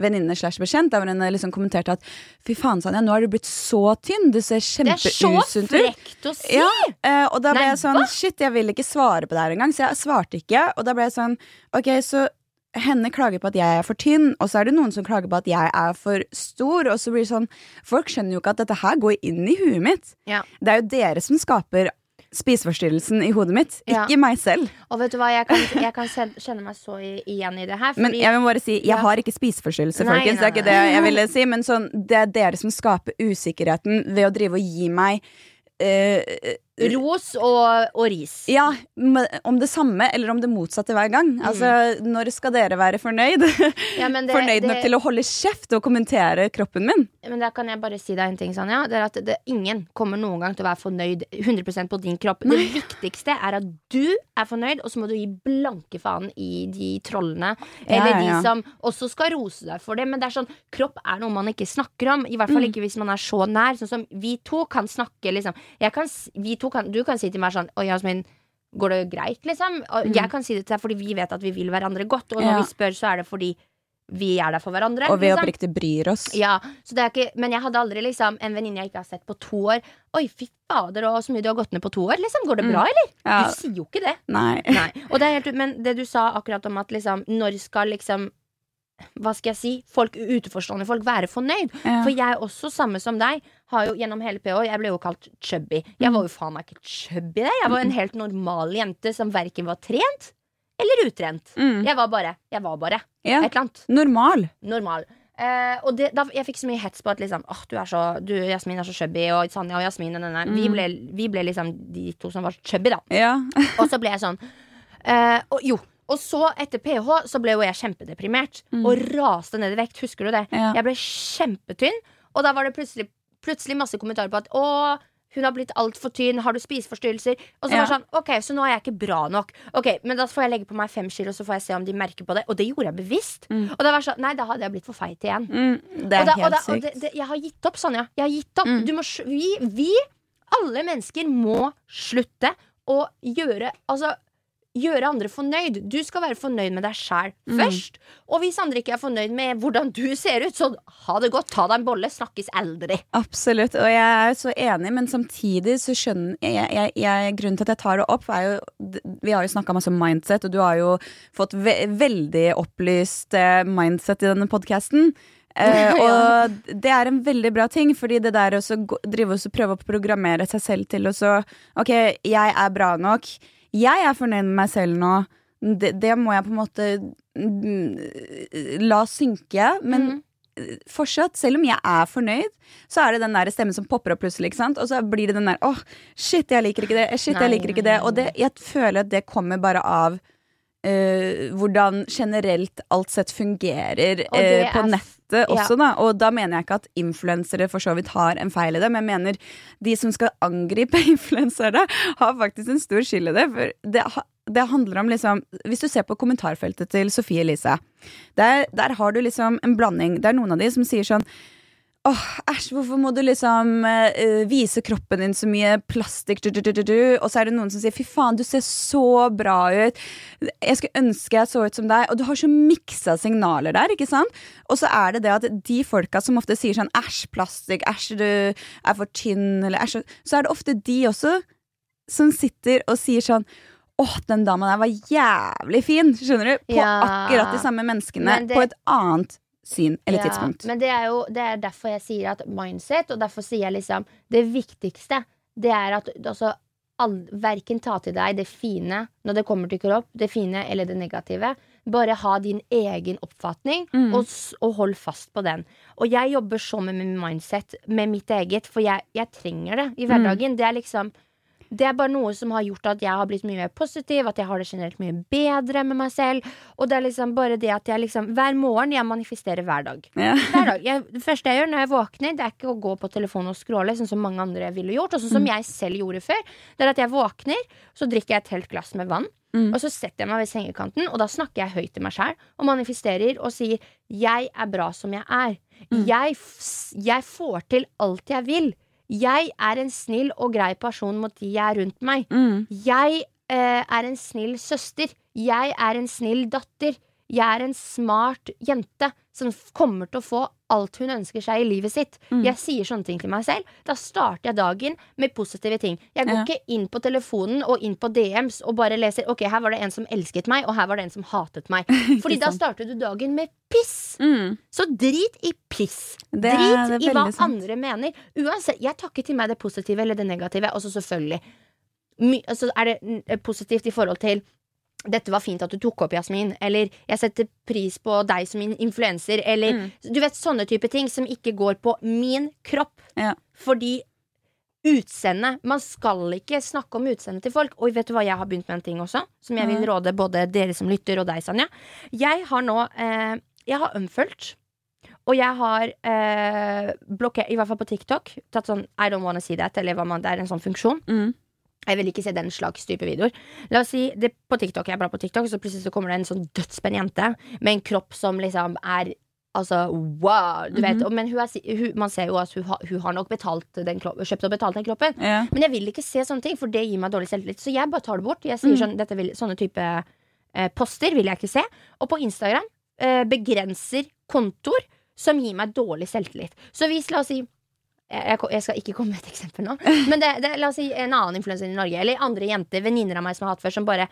venninne slash bekjent, der hun liksom kommenterte at fy faen, Sanja, nå er du blitt så tynn, du ser kjempeusunt ut. Det er så frekt å si! Ja, eh, og da ble Nei, jeg sånn Shit, jeg vil ikke svare på det her engang, så jeg svarte ikke. Og da ble jeg sånn Ok, så henne klager på at jeg er for tynn, og så er det noen som klager på at jeg er for stor. Og så blir det sånn Folk skjønner jo ikke at dette her går inn i huet mitt. Ja. Det er jo dere som skaper spiseforstyrrelsen i hodet mitt, Ja. ikke meg selv. Og vet du hva, jeg kan, jeg kan kjenne meg så igjen i det her. Men jeg vil bare si, jeg Ja. har ikke spiseforstyrrelse, Nei, folkens. Det er ikke det jeg ville si, men sånn, det er dere som skaper usikkerheten ved å drive og gi meg eh, Ros og, og ris. Ja, om det samme eller om det motsatte hver gang. Altså, Når skal dere være fornøyd? *laughs* Ja, men det- fornøyd det- nok til å holde kjeft og kommentere kroppen min? Men da kan jeg bare si deg en ting, Sanja. Det er at det, ingen kommer noen gang til å være fornøyd 100% på din kropp. Det viktigste er at du er fornøyd, og så må du gi blanke faen i de trollene. Eller ja, de ja. som også skal rose deg for det. Men det er sånn, kropp er noe man ikke snakker om. I hvert fall Mm. ikke hvis man er så nær. Sånn som vi to kan snakke, liksom. Jeg kan, vi to kan, du kan si til meg sånn Oi, Jasmin. Går det greit, liksom? Og Mm. jeg kan si det til deg fordi vi vet at vi vil hverandre godt. Og når Ja. vi spør, så er det fordi vi er der for hverandre. Og vi liksom. oppriktig bryr oss. Ja, så det ikke, Men jeg hadde aldri liksom en venninne jeg ikke har sett på to år. Oi, fy fader, og så mye du har gått ned på to år. Liksom, Går det bra, eller? Mm. Ja, Du sier jo ikke det. nei. *laughs* Nei. Det helt, men det du sa akkurat om at liksom, når skal liksom Hva skal jeg si? Folk, Utenforstående folk være fornøyd. Ja. For jeg er også, samme som deg, har jo gjennom hele PH Jeg ble jo kalt chubby. Jeg var jo faen meg ikke chubby, det. Jeg var en helt normal jente som verken var trent eller utrent. Mm. Jeg var bare Jeg var bare Ja. et eller annet Normal. normal. Eh, og det, da, jeg fikk så mye hets på at liksom oh, du er så Du, Jasmin er så chubby, og Sanja og Jasmin nei. Vi, Mm. ble, vi ble liksom de to som var chubby, da. Ja. *laughs* Og så ble jeg sånn eh, og, Jo. Og så, etter PH, så ble jo jeg kjempedeprimert. Mm. Og raste ned i vekt. Husker du det? Ja. Jeg ble kjempetynn. Og da var det plutselig, plutselig masse kommentarer på at å, hun har blitt altfor tynn. Har du spiseforstyrrelser? Og så Ja. var sånn, ok, så nå er jeg ikke bra nok. Ok, Men da får jeg legge på meg fem kilo, så får jeg se om de merker på det. Og det gjorde jeg bevisst. Mm. Og det var sånn, nei, da hadde jeg blitt for feit igjen. Mm. Det er da, helt da, sykt. det, det, jeg har gitt opp, Sonja. Jeg har gitt opp. Mm. Du må, vi, vi, alle mennesker, må slutte å gjøre Altså Gjøre andre fornøyd. Du skal være fornøyd med deg sjæl Mm. først. Og hvis andre ikke er fornøyd med hvordan du ser ut, så ha det godt. Ta deg en bolle. Snakkes aldri. Absolutt, og jeg er så enig, men samtidig så skjønner jeg, jeg, jeg Grunnen til at jeg tar det opp, er jo Vi har jo snakka masse om mindset, og du har jo fått ve veldig opplyst eh, mindset i denne podkasten. Uh, *laughs* og det er en veldig bra ting, fordi det der å drive og prøve å programmere seg selv til å så Ok, jeg er bra nok. Jeg er fornøyd med meg selv nå. Det, det må jeg på en måte mm, la synke. Men mm. fortsatt, selv om jeg er fornøyd, så er det den der stemmen som popper opp plutselig. Og så blir det den der åh, shit, jeg liker ikke det. Shit, Nei, jeg liker ikke det. Og det, jeg føler at det kommer bare av eh, hvordan generelt alt sett fungerer Og det eh, på er nettet også, da. Og da mener jeg ikke at influensere for så vidt har en feil i det, men jeg mener de som skal angripe *laughs* influensere, har faktisk en stor skyld i det. For det, ha- det handler om liksom Hvis du ser på kommentarfeltet til Sofie Elise, der, der har du liksom en blanding. Det er noen av de som sier sånn Åh, æsj, hvorfor må du liksom uh, vise kroppen din så mye plastikk? Du, du, du. Og så er det noen som sier fy faen, du ser så bra ut. Jeg skulle ønske jeg så ut som deg. Og du har så miksa signaler der, ikke sant? Og så er det det at de folka som ofte sier sånn æsj, plastikk, æsj, du er for tynn, eller æsj Så er det ofte de også som sitter og sier sånn Åh, den dama der var jævlig fin! Skjønner du? På Ja. akkurat de samme menneskene. Men det- På et annet syn eller Ja, tidspunkt. Men det er jo det er derfor jeg sier at mindset, og derfor sier jeg liksom Det viktigste, det er at altså, all, verken ta til deg det fine når det kommer til kropp, det fine eller det negative. Bare ha din egen oppfatning, Mm. og, og hold fast på den. Og jeg jobber så med min mindset, med mitt eget, for jeg, jeg trenger det i hverdagen. Det er liksom det er bare noe som har gjort at jeg har blitt mye mer positiv, at jeg har det generelt mye bedre med meg selv. Og det er liksom bare det at jeg liksom Hver morgen jeg manifesterer hver dag. Ja. Hver dag. *laughs* Jeg, det første jeg gjør når jeg våkner, det er ikke å gå på telefonen og scrolle, sånn som mange andre ville gjort, og sånn som jeg selv gjorde før. Det er at jeg våkner, så drikker jeg et helt glass med vann, Mm. og så setter jeg meg ved sengekanten, og da snakker jeg høyt til meg sjæl og manifesterer og sier 'jeg er bra som jeg er'. Jeg, f- jeg får til alt jeg vil. Jeg er en snill og grei person mot de jeg er rundt meg. Mm. Jeg eh, er en snill søster. Jeg er en snill datter. Jeg er en smart jente som kommer til å få alt hun ønsker seg i livet sitt. Jeg sier sånne ting til meg selv. Da starter jeg dagen med positive ting. Jeg går Ja. ikke inn på telefonen og inn på DMs og bare leser Ok, her var det en som elsket meg, og her var det en som hatet meg. *laughs* Fordi da starter du dagen med piss. Mm. Så drit i piss. Det drit er i hva sant. andre mener. Uansett, Jeg takker til meg det positive eller det negative. Og så selvfølgelig my, altså er det mm, positivt i forhold til dette var fint at du tok opp, Jasmin. Eller jeg setter pris på deg som en influenser. Eller Mm. du vet sånne type ting som ikke går på min kropp. Ja. Fordi utseende Man skal ikke snakke om utseendet til folk. Og vet du hva jeg har begynt med en ting også? Som jeg vil råde både dere som lytter, og deg, Sanja. Jeg har nå eh, Jeg har unfulgt. Og jeg har eh, blokkert, i hvert fall på TikTok, tatt sånn I don't wanna see that, eller hva man, det er en sånn funksjon. Mm. Jeg vil ikke se den slags type videoer. La oss si det på TikTok, jeg er bra på TikTok, så plutselig så kommer det en sånn dødspenn jente med en kropp som liksom er Altså, wow! Du mm -hmm. vet, Men hun er, hun, man ser jo at hun, har- hun har nok betalt den kroppen, kjøpt og betalt den kroppen. Yeah. Men jeg vil ikke se sånne ting, for det gir meg dårlig selvtillit. Så jeg bare tar det bort. Jeg sier Mm. sånn, dette vil, Sånne type eh, poster vil jeg ikke se. Og på Instagram eh, begrenser kontor som gir meg dårlig selvtillit. Så hvis, la oss si jeg, jeg skal ikke komme med et eksempel nå, men det, det, la oss si en annen influenser i Norge, eller andre jenter, venninner av meg som har hatt før, som bare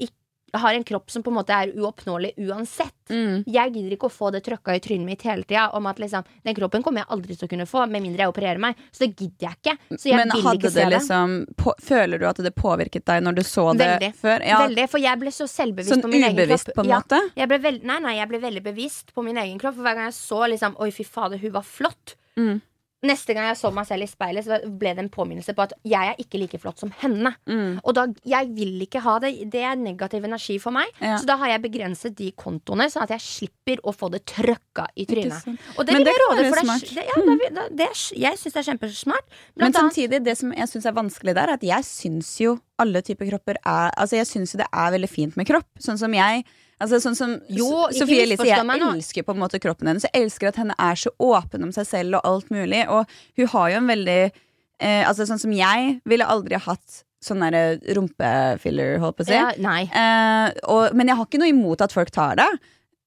ikk- har en kropp som på en måte er uoppnåelig uansett. Mm. Jeg gidder ikke å få det trøkka i trynet mitt hele tida om at liksom, den kroppen kommer jeg aldri til å kunne få, med mindre jeg opererer meg. Så det gidder jeg ikke. Så jeg Men hadde det liksom på, Føler du at det påvirket deg når du så det Veldig. før? Ja, Veldig, for jeg ble så selvbevisst sånn på min egen kropp. Sånn ubevisst, på en Ja, måte? jeg ble veld, nei, nei, jeg ble veldig bevisst på min egen kropp. For hver gang jeg så liksom Oi, fy fader, hun var flott. Mm. Neste gang jeg så meg selv i speilet, så ble det en påminnelse på at jeg er ikke like flott som henne. Mm. Og da, jeg vil ikke ha det. Det er negativ energi for meg. Ja. Så da har jeg begrenset de kontoene, sånn at jeg slipper å få det trøkka i trynet. Og det Men det råde, det det, ja, det, det, det er, jeg syns det er kjempesmart. Men samtidig, det som jeg syns er vanskelig der, er at jeg syns jo alle typer kropper er Altså, jeg syns jo det er veldig fint med kropp. Sånn som jeg Altså, sånn som Jo, Sofie Elise, jeg elsker på en måte kroppen hennes. Jeg elsker at henne er så åpen om seg selv og alt mulig. Og hun har jo en veldig eh, Altså, sånn som jeg ville aldri hatt sånn derre rumpefiller, holdt på å si. ja. Eh, og, men jeg har ikke noe imot at folk tar det.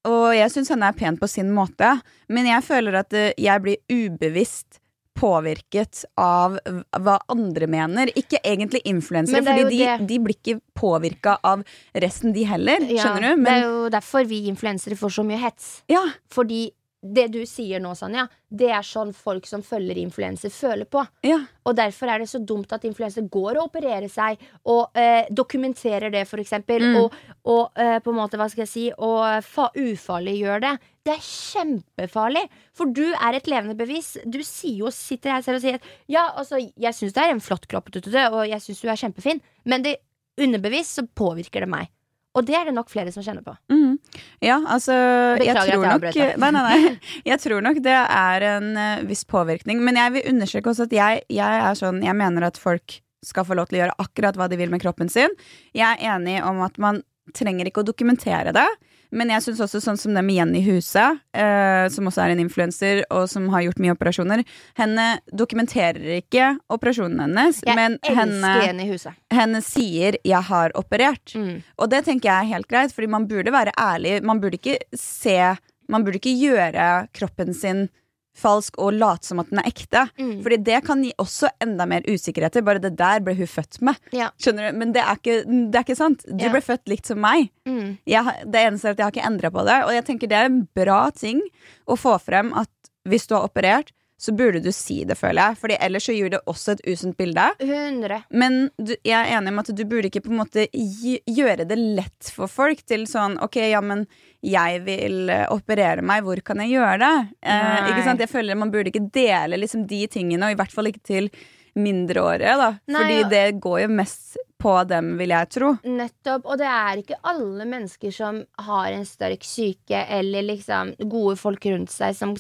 Og jeg syns henne er pen på sin måte. Men jeg føler at eh, jeg blir ubevisst påvirket av hva andre mener. Ikke egentlig influensere, for de, de blir ikke påvirka av resten, de heller. Ja, Skjønner du? det er jo derfor vi influensere får så mye hets. ja, Fordi det du sier nå, Sanja, det er sånn folk som følger influenser, føler på. Ja. Og derfor er det så dumt at influenser går og opererer seg, og eh, dokumenterer det, for eksempel. Mm. Og, og eh, på en måte, hva skal jeg si, og fa ufarliggjør det. Det er kjempefarlig, for du er et levende bevis. Du sier jo, sitter her selv og sier at ja, altså, jeg syns det er en flott kropp, og jeg syns du er kjempefin, men det underbevisst så påvirker det meg. Og det er det nok flere som kjenner på. Mm. Ja, altså Beklager jeg at tror jeg nok. Nei, nei, nei. Jeg tror nok det er en uh, viss påvirkning. Men jeg vil understreke også at jeg, jeg er sånn Jeg mener at folk skal få lov til å gjøre akkurat hva de vil med kroppen sin. Jeg er enig om at man trenger ikke å dokumentere det. Men jeg syns også sånn som det med Jenny Huse, eh, som også er en influenser og som har gjort mye operasjoner, henne dokumenterer ikke operasjonen hennes, Jeg men henne, Jenny Huse. henne sier 'jeg har operert'. Mm. Og det tenker jeg er helt greit, fordi man burde være ærlig. Man burde ikke se Man burde ikke gjøre kroppen sin falsk og late som at den er ekte. Mm. Fordi det kan gi også enda mer usikkerheter. Bare det der ble hun født med. Ja. Skjønner du? Men det er ikke, det er ikke sant. Du Ja. ble født likt som meg. Mm. Jeg, det eneste er at jeg har ikke endra på det. Og jeg tenker det er en bra ting å få frem at hvis du har operert, så burde du si det, føler jeg. Fordi ellers så gir det også et usunt bilde. 100. Men du, jeg er enig med at du burde ikke på en måte gjøre det lett for folk til sånn Ok, ja, men jeg vil eh, operere meg, hvor kan jeg gjøre det? Eh, ikke sant? Jeg føler Man burde ikke dele liksom de tingene, og i hvert fall ikke til mindreårige. da Nei, Fordi og- det går jo mest på dem, vil jeg tro. Nettopp. Og det er ikke alle mennesker som har en sterk syke, eller liksom gode folk rundt seg som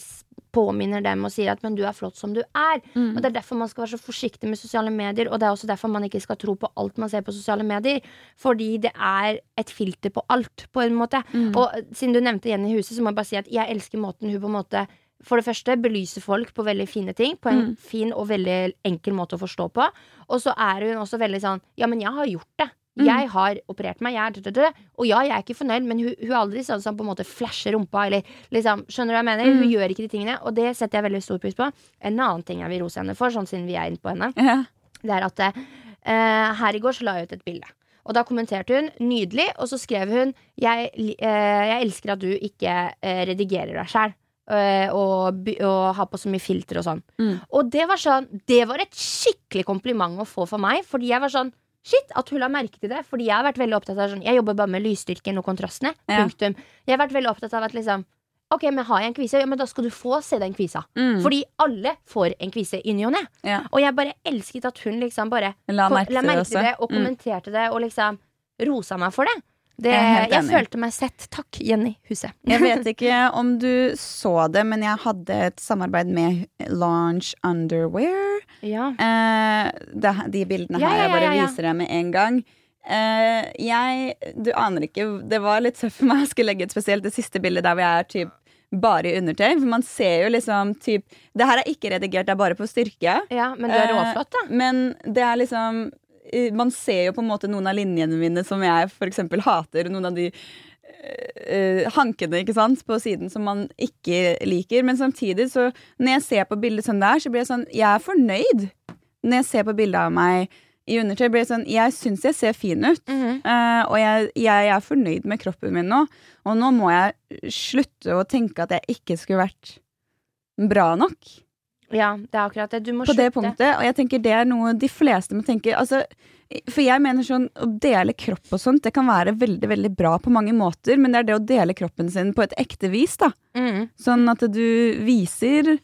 påminner dem og sier at 'men du er flott som du er'. Og Det er derfor man skal være så forsiktig med sosiale medier, og det er også derfor man ikke skal tro på alt man ser på sosiale medier. Fordi det er et filter på alt, på en måte. Og eh, siden du nevnte Jenny Huset, så må jeg bare si at jeg elsker måten hun på en måte for det første belyser folk på veldig fine ting, på en fin og veldig enkel måte å forstå på. Og så er hun også veldig sånn Ja, men jeg har gjort det. Jeg har operert meg, jeg. Og ja, jeg er ikke fornøyd, men hun, hun er aldri sånn som på en måte flasher rumpa. Eller liksom, skjønner du hva jeg mener? Hun gjør ikke de tingene, og det setter jeg veldig stor pris på. En annen ting jeg vil rose henne for, sånn siden vi er inne på henne, Ja. det er at uh, her i går så la jeg ut et bilde. Og da kommenterte hun 'nydelig', og så skrev hun 'jeg, eh, jeg elsker at du ikke uh, redigerer deg sjæl'. og, og har på så mye filter og sånn. Mm. Og det var sånn Det var et skikkelig kompliment å få for meg, fordi jeg var sånn Shit, at hun la merke til det. Fordi jeg har vært veldig opptatt av sånn Jeg jobber bare med lysstyrken og kontrastene. Ja. Punktum. Jeg har vært veldig opptatt av at liksom Ok, men har jeg en kvise, ja, men da skal du få se den kvisa. Mm. Fordi alle får en kvise i ny og ne. Ja. Og jeg bare elsket at hun liksom bare La merke til det og Mm. kommenterte det og liksom rosa meg for det. Det Jeg jeg følte meg sett. Takk, Jenny Huset. *laughs* Jeg vet ikke om du så det, men jeg hadde et samarbeid med Launch Underwear. Ja. Eh, det, de bildene Ja, her, ja, jeg bare ja, ja. viser deg med en gang. Eh, jeg Du aner ikke Det var litt tøft for meg å skulle legge ut spesielt det siste bildet der hvor jeg er typ bare i undertøy. For man ser jo liksom typ Det her er ikke redigert, det er bare på styrke. ja, men du er Eh, råflott, da. Men det er liksom eh, Man ser jo på en måte noen av linjene mine som jeg eksempel hater. Noen av de eh, hankene ikke sant, på siden som man ikke liker. Men samtidig, så når jeg ser på bildet sånn der, så blir jeg sånn Jeg er fornøyd. Når jeg ser på bildet av meg i undertøy, blir jeg sånn Jeg syns jeg ser fin ut. mm -hmm. uh, og jeg, jeg er fornøyd med kroppen min nå. Og nå må jeg slutte å tenke at jeg ikke skulle vært bra nok Ja, det er akkurat det. Du må på det punktet. Og jeg tenker det er noe de fleste må tenke. Altså, for jeg mener sånn å dele kropp og sånt, det kan være veldig veldig bra på mange måter, men det er det å dele kroppen sin på et ekte vis, da. Mm. Sånn at du viser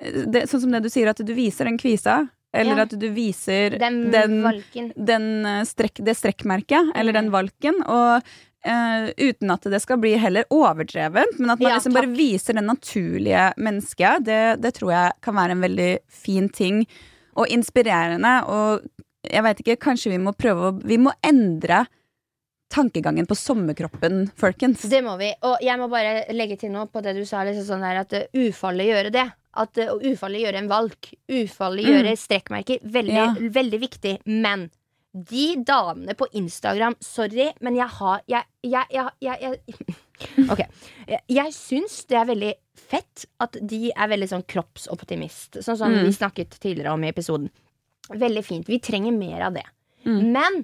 det, Sånn som det du sier, at du viser den kvisa. Eller Ja. at du viser Den, den, den eh, strekk, det strekkmerket, eller Mm. den valken. Og eh, uten at det skal bli heller overdrevent, men at man Ja, liksom bare viser det naturlige mennesket. Det, det tror jeg kan være en veldig fin ting. Og inspirerende. Og jeg veit ikke, kanskje vi må prøve å Vi må endre tankegangen på sommerkroppen, folkens. Det må vi. Og jeg må bare legge til noe på det du sa. Liksom sånn der, at ufarlig gjøre det. At uh, Ufarliggjøre en valk. Ufarliggjøre strekkmerker. Veldig, Ja. veldig viktig. Men de damene på Instagram Sorry, men jeg har Jeg, jeg, jeg, jeg, *laughs* Ok. Jeg, jeg syns det er veldig fett at de er veldig sånn kroppsoptimist. Sånn som Mm. vi snakket tidligere om i episoden. Veldig fint. Vi trenger mer av det. Mm. Men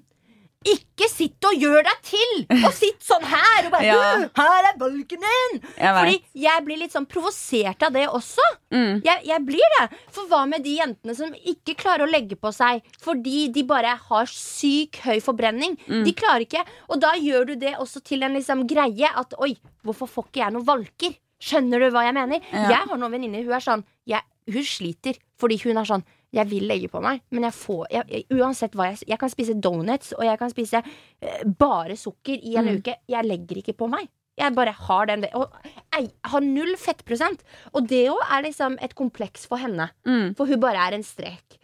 Ikke sitt og gjør deg til! Og sitt sånn her og bare *laughs* Ja. «Øh, Her er bolken din! Jeg. Fordi jeg blir litt sånn provosert av det også. Mm. Jeg, jeg blir det. For hva med de jentene som ikke klarer å legge på seg fordi de bare har syk høy forbrenning? Mm. De klarer ikke. Og da gjør du det også til en liksom greie at oi, hvorfor får ikke jeg noen valker? Skjønner du hva jeg mener? Ja. Jeg har noen venninner, hun er sånn jeg, Hun sliter fordi hun er sånn jeg vil legge på meg, men jeg får jeg, jeg, Uansett hva jeg Jeg kan spise donuts, og jeg kan spise uh, bare sukker i en Mm. uke. Jeg legger ikke på meg. Jeg bare har den Og jeg har null fettprosent. Og det òg er liksom et kompleks for henne. Mm. For hun bare er en strek.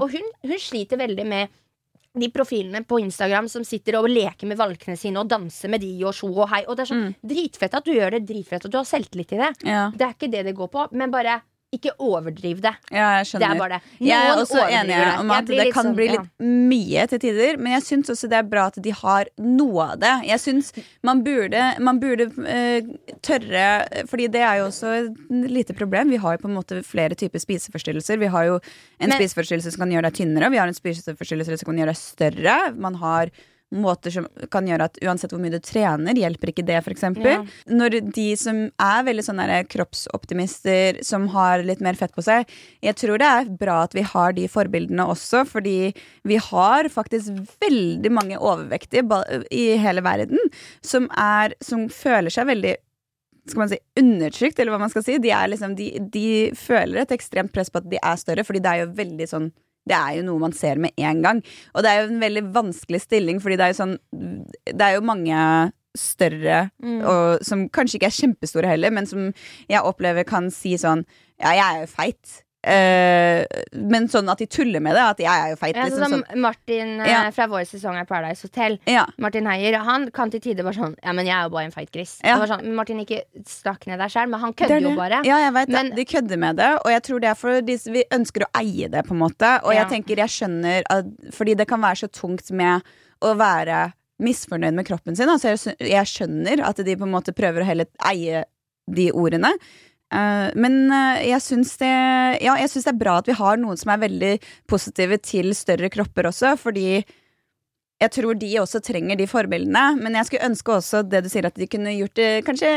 Og hun, hun sliter veldig med de profilene på Instagram som sitter og leker med valkene sine og danser med de og sjo og hei. Og det er sånn dritfett at du gjør det, dritfett at du har selvtillit i det. Ja, Det er ikke det det går på, men bare ikke overdriv det. ja, jeg Det er bare det. Jeg er også enig om at det kan sånn, bli ja. litt mye til tider. Men jeg syns også det er bra at de har noe av det. Jeg syns man burde, man burde uh, tørre Fordi det er jo også et lite problem. Vi har jo på en måte flere typer spiseforstyrrelser. Vi har jo en Men- spiseforstyrrelse som kan gjøre deg tynnere, vi har en spiseforstyrrelse som kan gjøre deg større. Man har måter som kan gjøre at uansett hvor mye du trener, hjelper ikke det, f.eks. Ja. Når de som er veldig sånne kroppsoptimister, som har litt mer fett på seg Jeg tror det er bra at vi har de forbildene også, fordi vi har faktisk veldig mange overvektige i hele verden som er Som føler seg veldig skal man si, undertrykt, eller hva man skal si. De, liksom, de, de føler et ekstremt press på at de er større, fordi det er jo veldig sånn det er jo noe man ser med en gang. Og det er jo en veldig vanskelig stilling, fordi det er jo sånn Det er jo mange større Mm. og som kanskje ikke er kjempestore heller, men som jeg opplever kan si sånn Ja, jeg er jo feit. Eh, men sånn at de tuller med det. At jeg er jo feit. Ja, Liksom, sånn sånn. som Martin eh, Ja. fra vår sesong av Paradise Hotel. Ja. Martin Heier han kan til tider bare sånn Ja, men jeg er jo bare en feit gris. Sånn, Martin, ikke snakk ned deg sjøl, men han er kødder jo bare. Ja, jeg vet Men-. De kødder med det, og jeg tror det er fordi vi ønsker å eie det, på en måte. Og jeg tenker, jeg skjønner at Fordi det kan være så tungt med å være misfornøyd med kroppen sin. Altså jeg, jeg skjønner at de på en måte prøver å heller eie de ordene. Eh, men eh, jeg syns det Ja, det er bra at vi har noen som er veldig positive til større kropper også, fordi jeg tror de også trenger de forbildene, men jeg skulle ønske også det du sier, at de kunne gjort det kanskje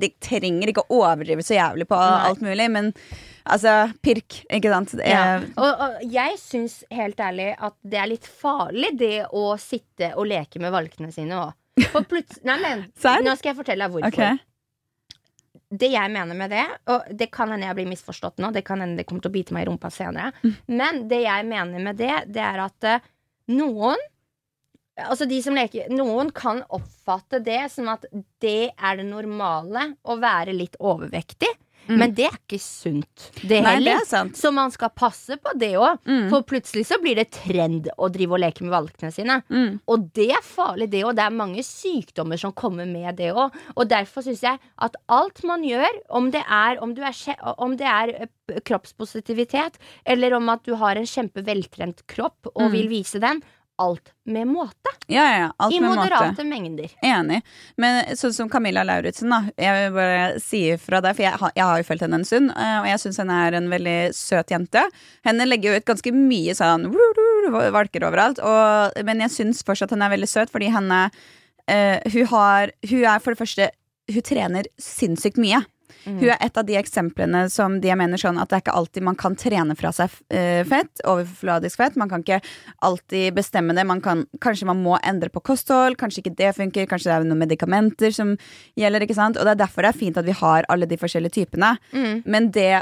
De trenger ikke å overdrive så jævlig på alt mulig, men altså pirk, ikke sant? Ja. Og, og jeg syns helt ærlig at det er litt farlig, det å sitte og leke med valkene sine òg. For plutselig Nei, men *laughs* nå skal jeg fortelle deg hvorfor. ok. Det jeg mener med det, og det kan hende jeg blir misforstått nå, det kan hende det kommer til å bite meg i rumpa senere, Mm. men det jeg mener med det, det er at uh, noen Altså de som leker Noen kan oppfatte det som at det er det normale å være litt overvektig. Men det er ikke sunt, det Mm. Nei, det heller. er sant. Så man skal passe på det òg. Mm. For plutselig så blir det trend å drive og leke med valkene sine. Mm. Og det er farlig, det òg. Det er mange sykdommer som kommer med det òg. Og derfor syns jeg at alt man gjør, om det er, om du er, om det er eh, kroppspositivitet, eller om at du har en kjempeveltrent kropp og Mm. vil vise den, alt med måte. Ja, ja. Alt I med måte. moderate mengder. Enig. Men sånn som Camilla Lauritzen, da. Jeg vil bare si ifra deg, for jeg, har- jeg har jo fulgt henne en stund, eh, og jeg syns henne er en veldig søt jente. Henne legger jo ut ganske mye sånn valker overalt, og, men jeg syns fortsatt henne er veldig søt, fordi henne uh, hun har Hun er for det første Hun trener sinnssykt mye. Mm. Hun er et av de eksemplene som de mener sånn at det er ikke alltid man kan trene fra seg eh, fett, overfladisk fett. Man kan ikke alltid bestemme det. Man kan, kanskje man må endre på kosthold, kanskje ikke det funker, kanskje det er noen medikamenter som gjelder. ikke sant? Og det er derfor det er fint at vi har alle de forskjellige typene. Mm. Men det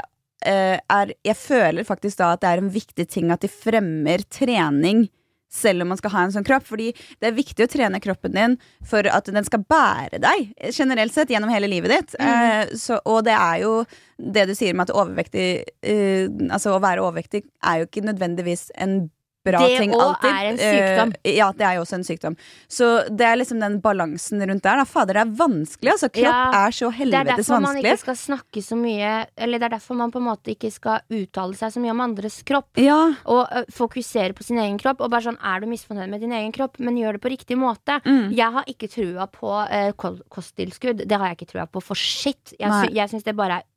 eh, er Jeg føler faktisk da at det er en viktig ting at de fremmer trening selv om man skal ha en sånn kropp. Fordi det er viktig å trene kroppen din for at den skal bære deg generelt sett gjennom hele livet ditt. Eh, så, og det er jo det du sier med at overvektig eh, Altså å være overvektig er jo ikke nødvendigvis en bra Det ting også òg er en sykdom. Uh, ja, det er jo også en sykdom. Så det er liksom den balansen rundt der. Da. Fader, det er vanskelig. Altså, kropp Ja, er så helvetes vanskelig. Det er derfor man ikke skal snakke så mye Eller det er derfor man på en måte ikke skal uttale seg så mye om andres kropp. Ja, Og uh, fokusere på sin egen kropp. Og bare sånn, Er du misfornøyd med din egen kropp, men gjør det på riktig måte. Mm. Jeg har ikke trua på uh, kosttilskudd. Det har jeg ikke trua på for shit. Jeg, sy jeg syns det bare er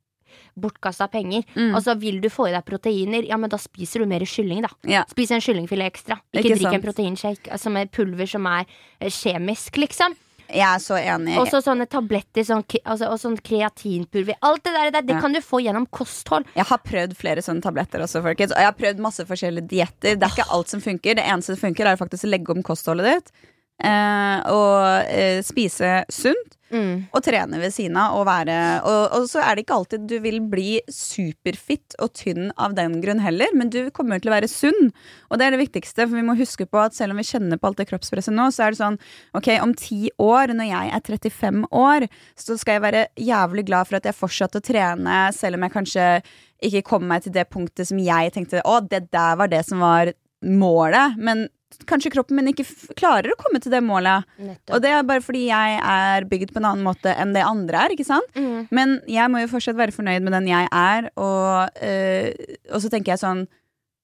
bortkasta penger. Mm. så vil du få i deg proteiner, ja, men da spiser du mer kylling, da. Ja. Spis en kyllingfilet ekstra. Ikke, Ikke drikk en proteinshake altså med pulver som er eh, kjemisk, liksom. Jeg er så enig. Og så sånne tabletter sånn, altså, og sånn kreatinpulver. Alt det der, det, det Ja. kan du få gjennom kosthold. Jeg har prøvd flere sånne tabletter også, folkens. Og jeg har prøvd masse forskjellige dietter. Det er ikke alt som funker. Det eneste som funker, er faktisk å legge om kostholdet ditt. Eh, og eh, spise sunt. Mm. Og trene ved siden av. Og, være, og, og så er det ikke alltid du vil bli superfitt og tynn av den grunn heller, men du kommer til å være sunn. Og det er det viktigste, for vi må huske på at selv om vi kjenner på alt det kroppspresset nå, så er det sånn ok, om ti år, når jeg er 35 år, så skal jeg være jævlig glad for at jeg fortsatte å trene, selv om jeg kanskje ikke kom meg til det punktet som jeg tenkte å, det der var det som var målet. Men kanskje kroppen min ikke klarer å komme til det målet. Nettopp. Og det er bare fordi jeg er bygd på en annen måte enn det andre er. ikke sant? Mm. Men jeg må jo fortsatt være fornøyd med den jeg er, og, øh, og så tenker jeg sånn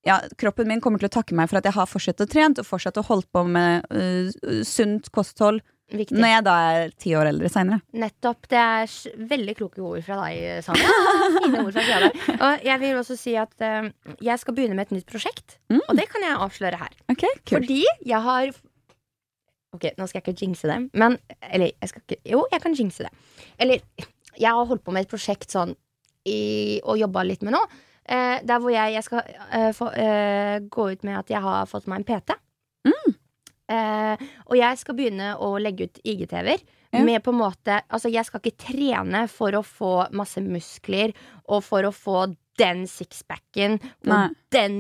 ja, Kroppen min kommer til å takke meg for at jeg har fortsatt å trent og fortsatt å holdt på med øh, sunt kosthold Viktig. når jeg da er ti år eldre seinere. Nettopp. Det er veldig kloke ord fra deg, Sanja. *laughs* Fine ord fra sida. Og jeg vil også si at uh, jeg skal begynne med et nytt prosjekt. Mm. Og det kan jeg avsløre her. Okay, cool. Fordi jeg har Ok, nå skal jeg ikke jinxe det, men Eller jeg skal ikke Jo, jeg kan jinxe det. Eller jeg har holdt på med et prosjekt sånn i, og jobba litt med nå. Uh, der hvor jeg, jeg skal uh, få, gå ut med at jeg har fått meg en PT. Eh, og jeg skal begynne å legge ut IGTV-er. Ja. Med på en måte Altså, jeg skal ikke trene for å få masse muskler og for å få den sixpacken og den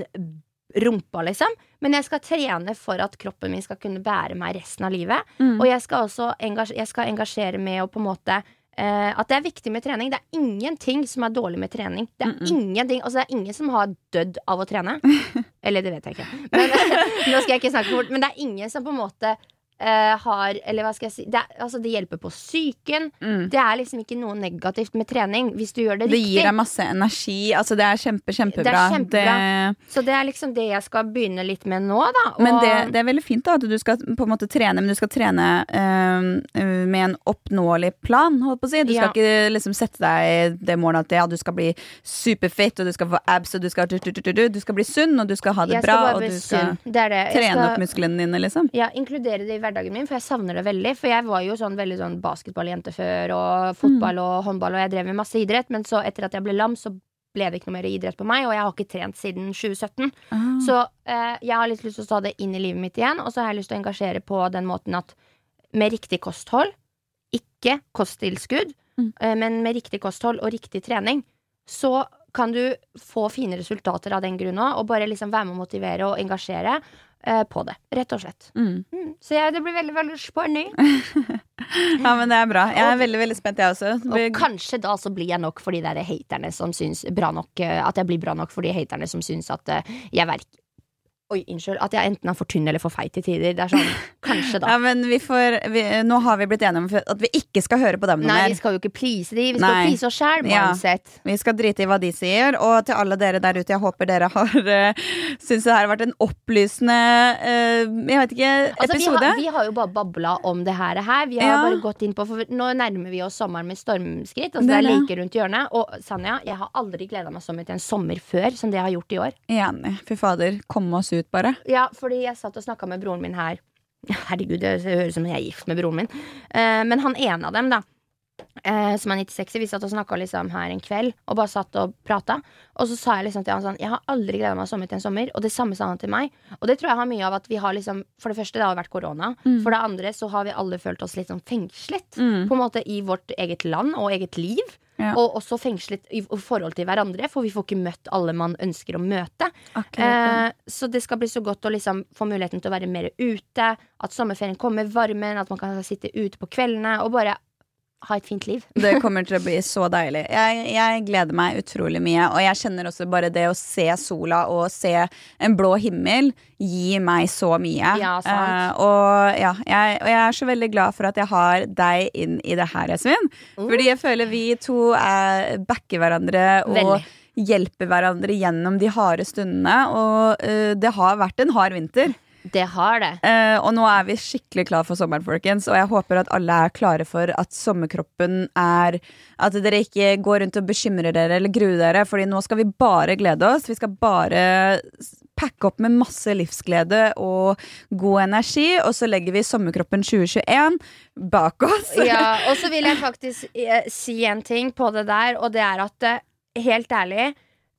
rumpa, liksom. Men jeg skal trene for at kroppen min skal kunne bære meg resten av livet. Mm. Og jeg skal også engasj jeg skal engasjere med å på en måte eh, At det er viktig med trening. Det er ingenting som er dårlig med trening. Det er Mm-mm. ingenting Altså det er ingen som har dødd av å trene. *laughs* Eller det vet jeg ikke. Men, *laughs* nå skal jeg ikke snakke for fort. Men det er ingen som på en måte eh, har Eller hva skal jeg si det, er, altså, det hjelper på psyken. Mm. Det er liksom ikke noe negativt med trening hvis du gjør det, Det riktig. gir deg masse energi. Altså, det er kjempe, kjempebra. Det er kjempebra. Det- Så det er liksom det jeg skal begynne litt med nå, da. Og, Men det, det er veldig fint da at du skal på en måte trene, men du skal trene øh, med en oppnåelig plan. Holdt på å si. Du skal Ja. ikke liksom sette deg det målet at ja, du skal bli superfit, og du skal få abs, og du skal, du, du, du, du, du skal bli sunn, og du skal ha det jeg bra, og du skal. Det det. Trene skal- opp musklene dine, liksom. Ja, inkludere det i hverdagen min, for jeg savner det veldig. For jeg var jo sånn veldig sånn basketballjente før, og fotball og håndball, og jeg drev med masse idrett. Men så etter at jeg ble lam, så ble det ikke noe mer idrett på meg, og jeg har ikke trent siden 2017. Ah. Så eh, jeg har litt lyst til å ta det inn i livet mitt igjen, og så har jeg lyst til å engasjere på den måten at med riktig kosthold, ikke kosttilskudd, Mm. eh, men med riktig kosthold og riktig trening, så kan du få fine resultater av den grunn òg, og bare liksom være med å motivere og engasjere på det. Rett og slett. Mm. Mm. Så jeg, det blir veldig, veldig spennende. *laughs* Ja, men det er bra. Jeg er veldig, veldig spent, jeg også. Blir... Og kanskje da så blir jeg nok for de der haterne som syns bra nok eh, At jeg blir bra nok for de haterne som syns at eh, jeg verk... Oi, unnskyld. At jeg enten er for tynn eller for feit i tider. Det er sånn, *laughs* kanskje da. Ja, men vi får vi, Nå har vi blitt enige om at vi ikke skal høre på dem noe Nei, mer. vi skal jo ikke please de. Vi skal Nei. please oss sjæl, Ja. Vi skal drite i hva de sier. Og til alle dere der ute, jeg håper dere har *laughs* uh, syns det her har vært en opplysende uh, Jeg vet ikke, Altså, vi, episode. har, vi har jo bare babla om det her. her. Vi har Ja. bare gått inn på For nå nærmer vi oss sommeren med stormskritt. Altså, Det er er like rundt hjørnet. Og Sanja, jeg har aldri gleda meg så mye til en sommer før som det jeg har gjort i år. Enig. Fy fader, kom oss ut, bare. Ja, fordi jeg satt og snakka med broren min her. Herregud, det høres ut som jeg er gift med broren min. Uh, men han ene av dem, da. Uh, som er 96, vi satt og snakka liksom her en kveld og bare satt og prata. Og så sa jeg liksom til han sånn Jeg har aldri gleda meg sommer til en sommer. Og det samme sa han til meg. Og det tror jeg har mye av at vi har liksom For det første, det har vært korona. Mm. For det andre så har vi alle følt oss litt sånn fengslet. Mm. På en måte i vårt eget land og eget liv. Ja. Og også fengslet i forhold til hverandre, for vi får ikke møtt alle man ønsker å møte. Eh, så det skal bli så godt å liksom få muligheten til å være mer ute. At sommerferien kommer, varmen, at man kan sitte ute på kveldene og bare ha et fint liv. *laughs* Det kommer til å bli *laughs* så deilig. Jeg, jeg gleder meg utrolig mye. Og jeg kjenner også bare det å se sola og se en blå himmel gir meg så mye. Ja, sant. Eh, og, ja, jeg, og jeg er så veldig glad for at jeg har deg inn i det her, Yasmin. Oh. Fordi jeg føler vi to er, backer hverandre og Veldig. hjelper hverandre gjennom de harde stundene. Og uh, det har vært en hard vinter. Det har det. Eh, og nå er vi skikkelig klar for sommeren, folkens. Og jeg håper at alle er klare for at sommerkroppen er At dere ikke går rundt og bekymrer dere eller gruer dere, Fordi nå skal vi bare glede oss. Vi skal bare pakke opp med masse livsglede og god energi, og så legger vi sommerkroppen 2021 bak oss. Ja, *laughs* og så vil jeg faktisk eh, si en ting på det der, og det er at eh, helt ærlig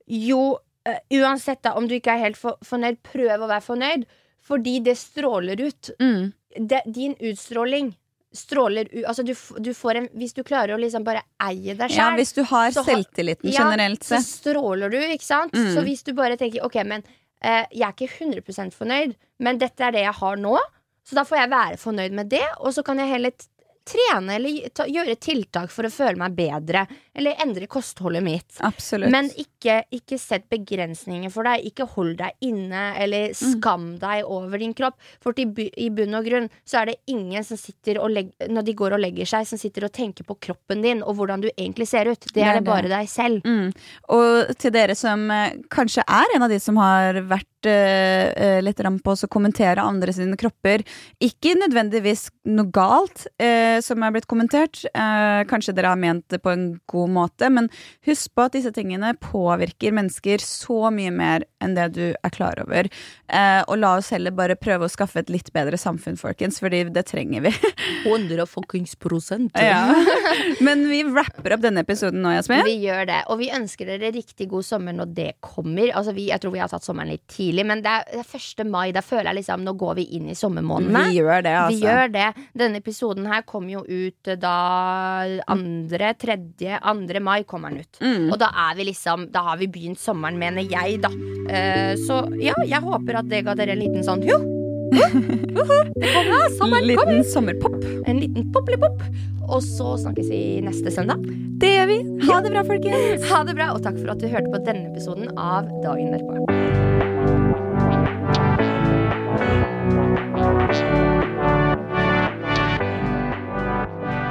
Jo, eh, uansett da om du ikke er helt for, fornøyd, prøv å være fornøyd, fordi det stråler ut. Mm. Det, din utstråling stråler ut Altså, du, du får en Hvis du klarer å liksom bare eie deg Ja, hvis du har selvtilliten ha- Ja, generelt så stråler du, ikke sant? Mm. Så hvis du bare tenker ok, men eh, jeg er ikke 100 fornøyd, men dette er det jeg har nå, så da får jeg være fornøyd med det, og så kan jeg heller trene eller ta, gjøre tiltak for å føle meg bedre, eller endre kostholdet mitt. Absolutt. Men ikke, ikke sett begrensninger for deg. Ikke hold deg inne, eller Mm. skam deg over din kropp. For til, i bunn og grunn så er det ingen som sitter og legger, når de går og legger seg, som sitter og tenker på kroppen din og hvordan du egentlig ser ut. Det er det det. bare deg selv. Mm. Og til dere som eh, kanskje er en av de som har vært eh, eh, litt på å kommentere andre sine kropper. Ikke nødvendigvis noe galt eh, som er blitt kommentert. Eh, kanskje dere har ment det på en god måte, men husk på at disse tingene påvirker mennesker så mye mer enn det du er klar over. Eh, og la oss heller bare prøve å skaffe et litt bedre samfunn, folkens, fordi det trenger vi. *laughs* 100 fuckings prosent. ja. *laughs* Men vi rapper opp denne episoden nå, Jasmin. Vi gjør det, og vi ønsker dere riktig god sommer når det kommer. Altså vi, jeg tror vi har tatt sommeren litt tidlig, men det er, det er 1. mai. Da føler jeg liksom nå går vi inn i sommermånedene. Vi gjør det, altså. Vi gjør det. Denne episoden her kommer jo ut eh, da andre, tredje, andre mai kommer den ut. Mm. Og da er vi liksom Da har vi begynt sommeren, mener jeg, da. Uh, så ja, jeg håper at det ga dere en liten sånn jo. Det kommer da, sommeren kommer. Liten sommerpop. En liten poplipop. Og så snakkes vi neste søndag. Det gjør vi. Ha det bra, folkens. Ha det bra, og takk for at du hørte på denne episoden av Dagen derpå.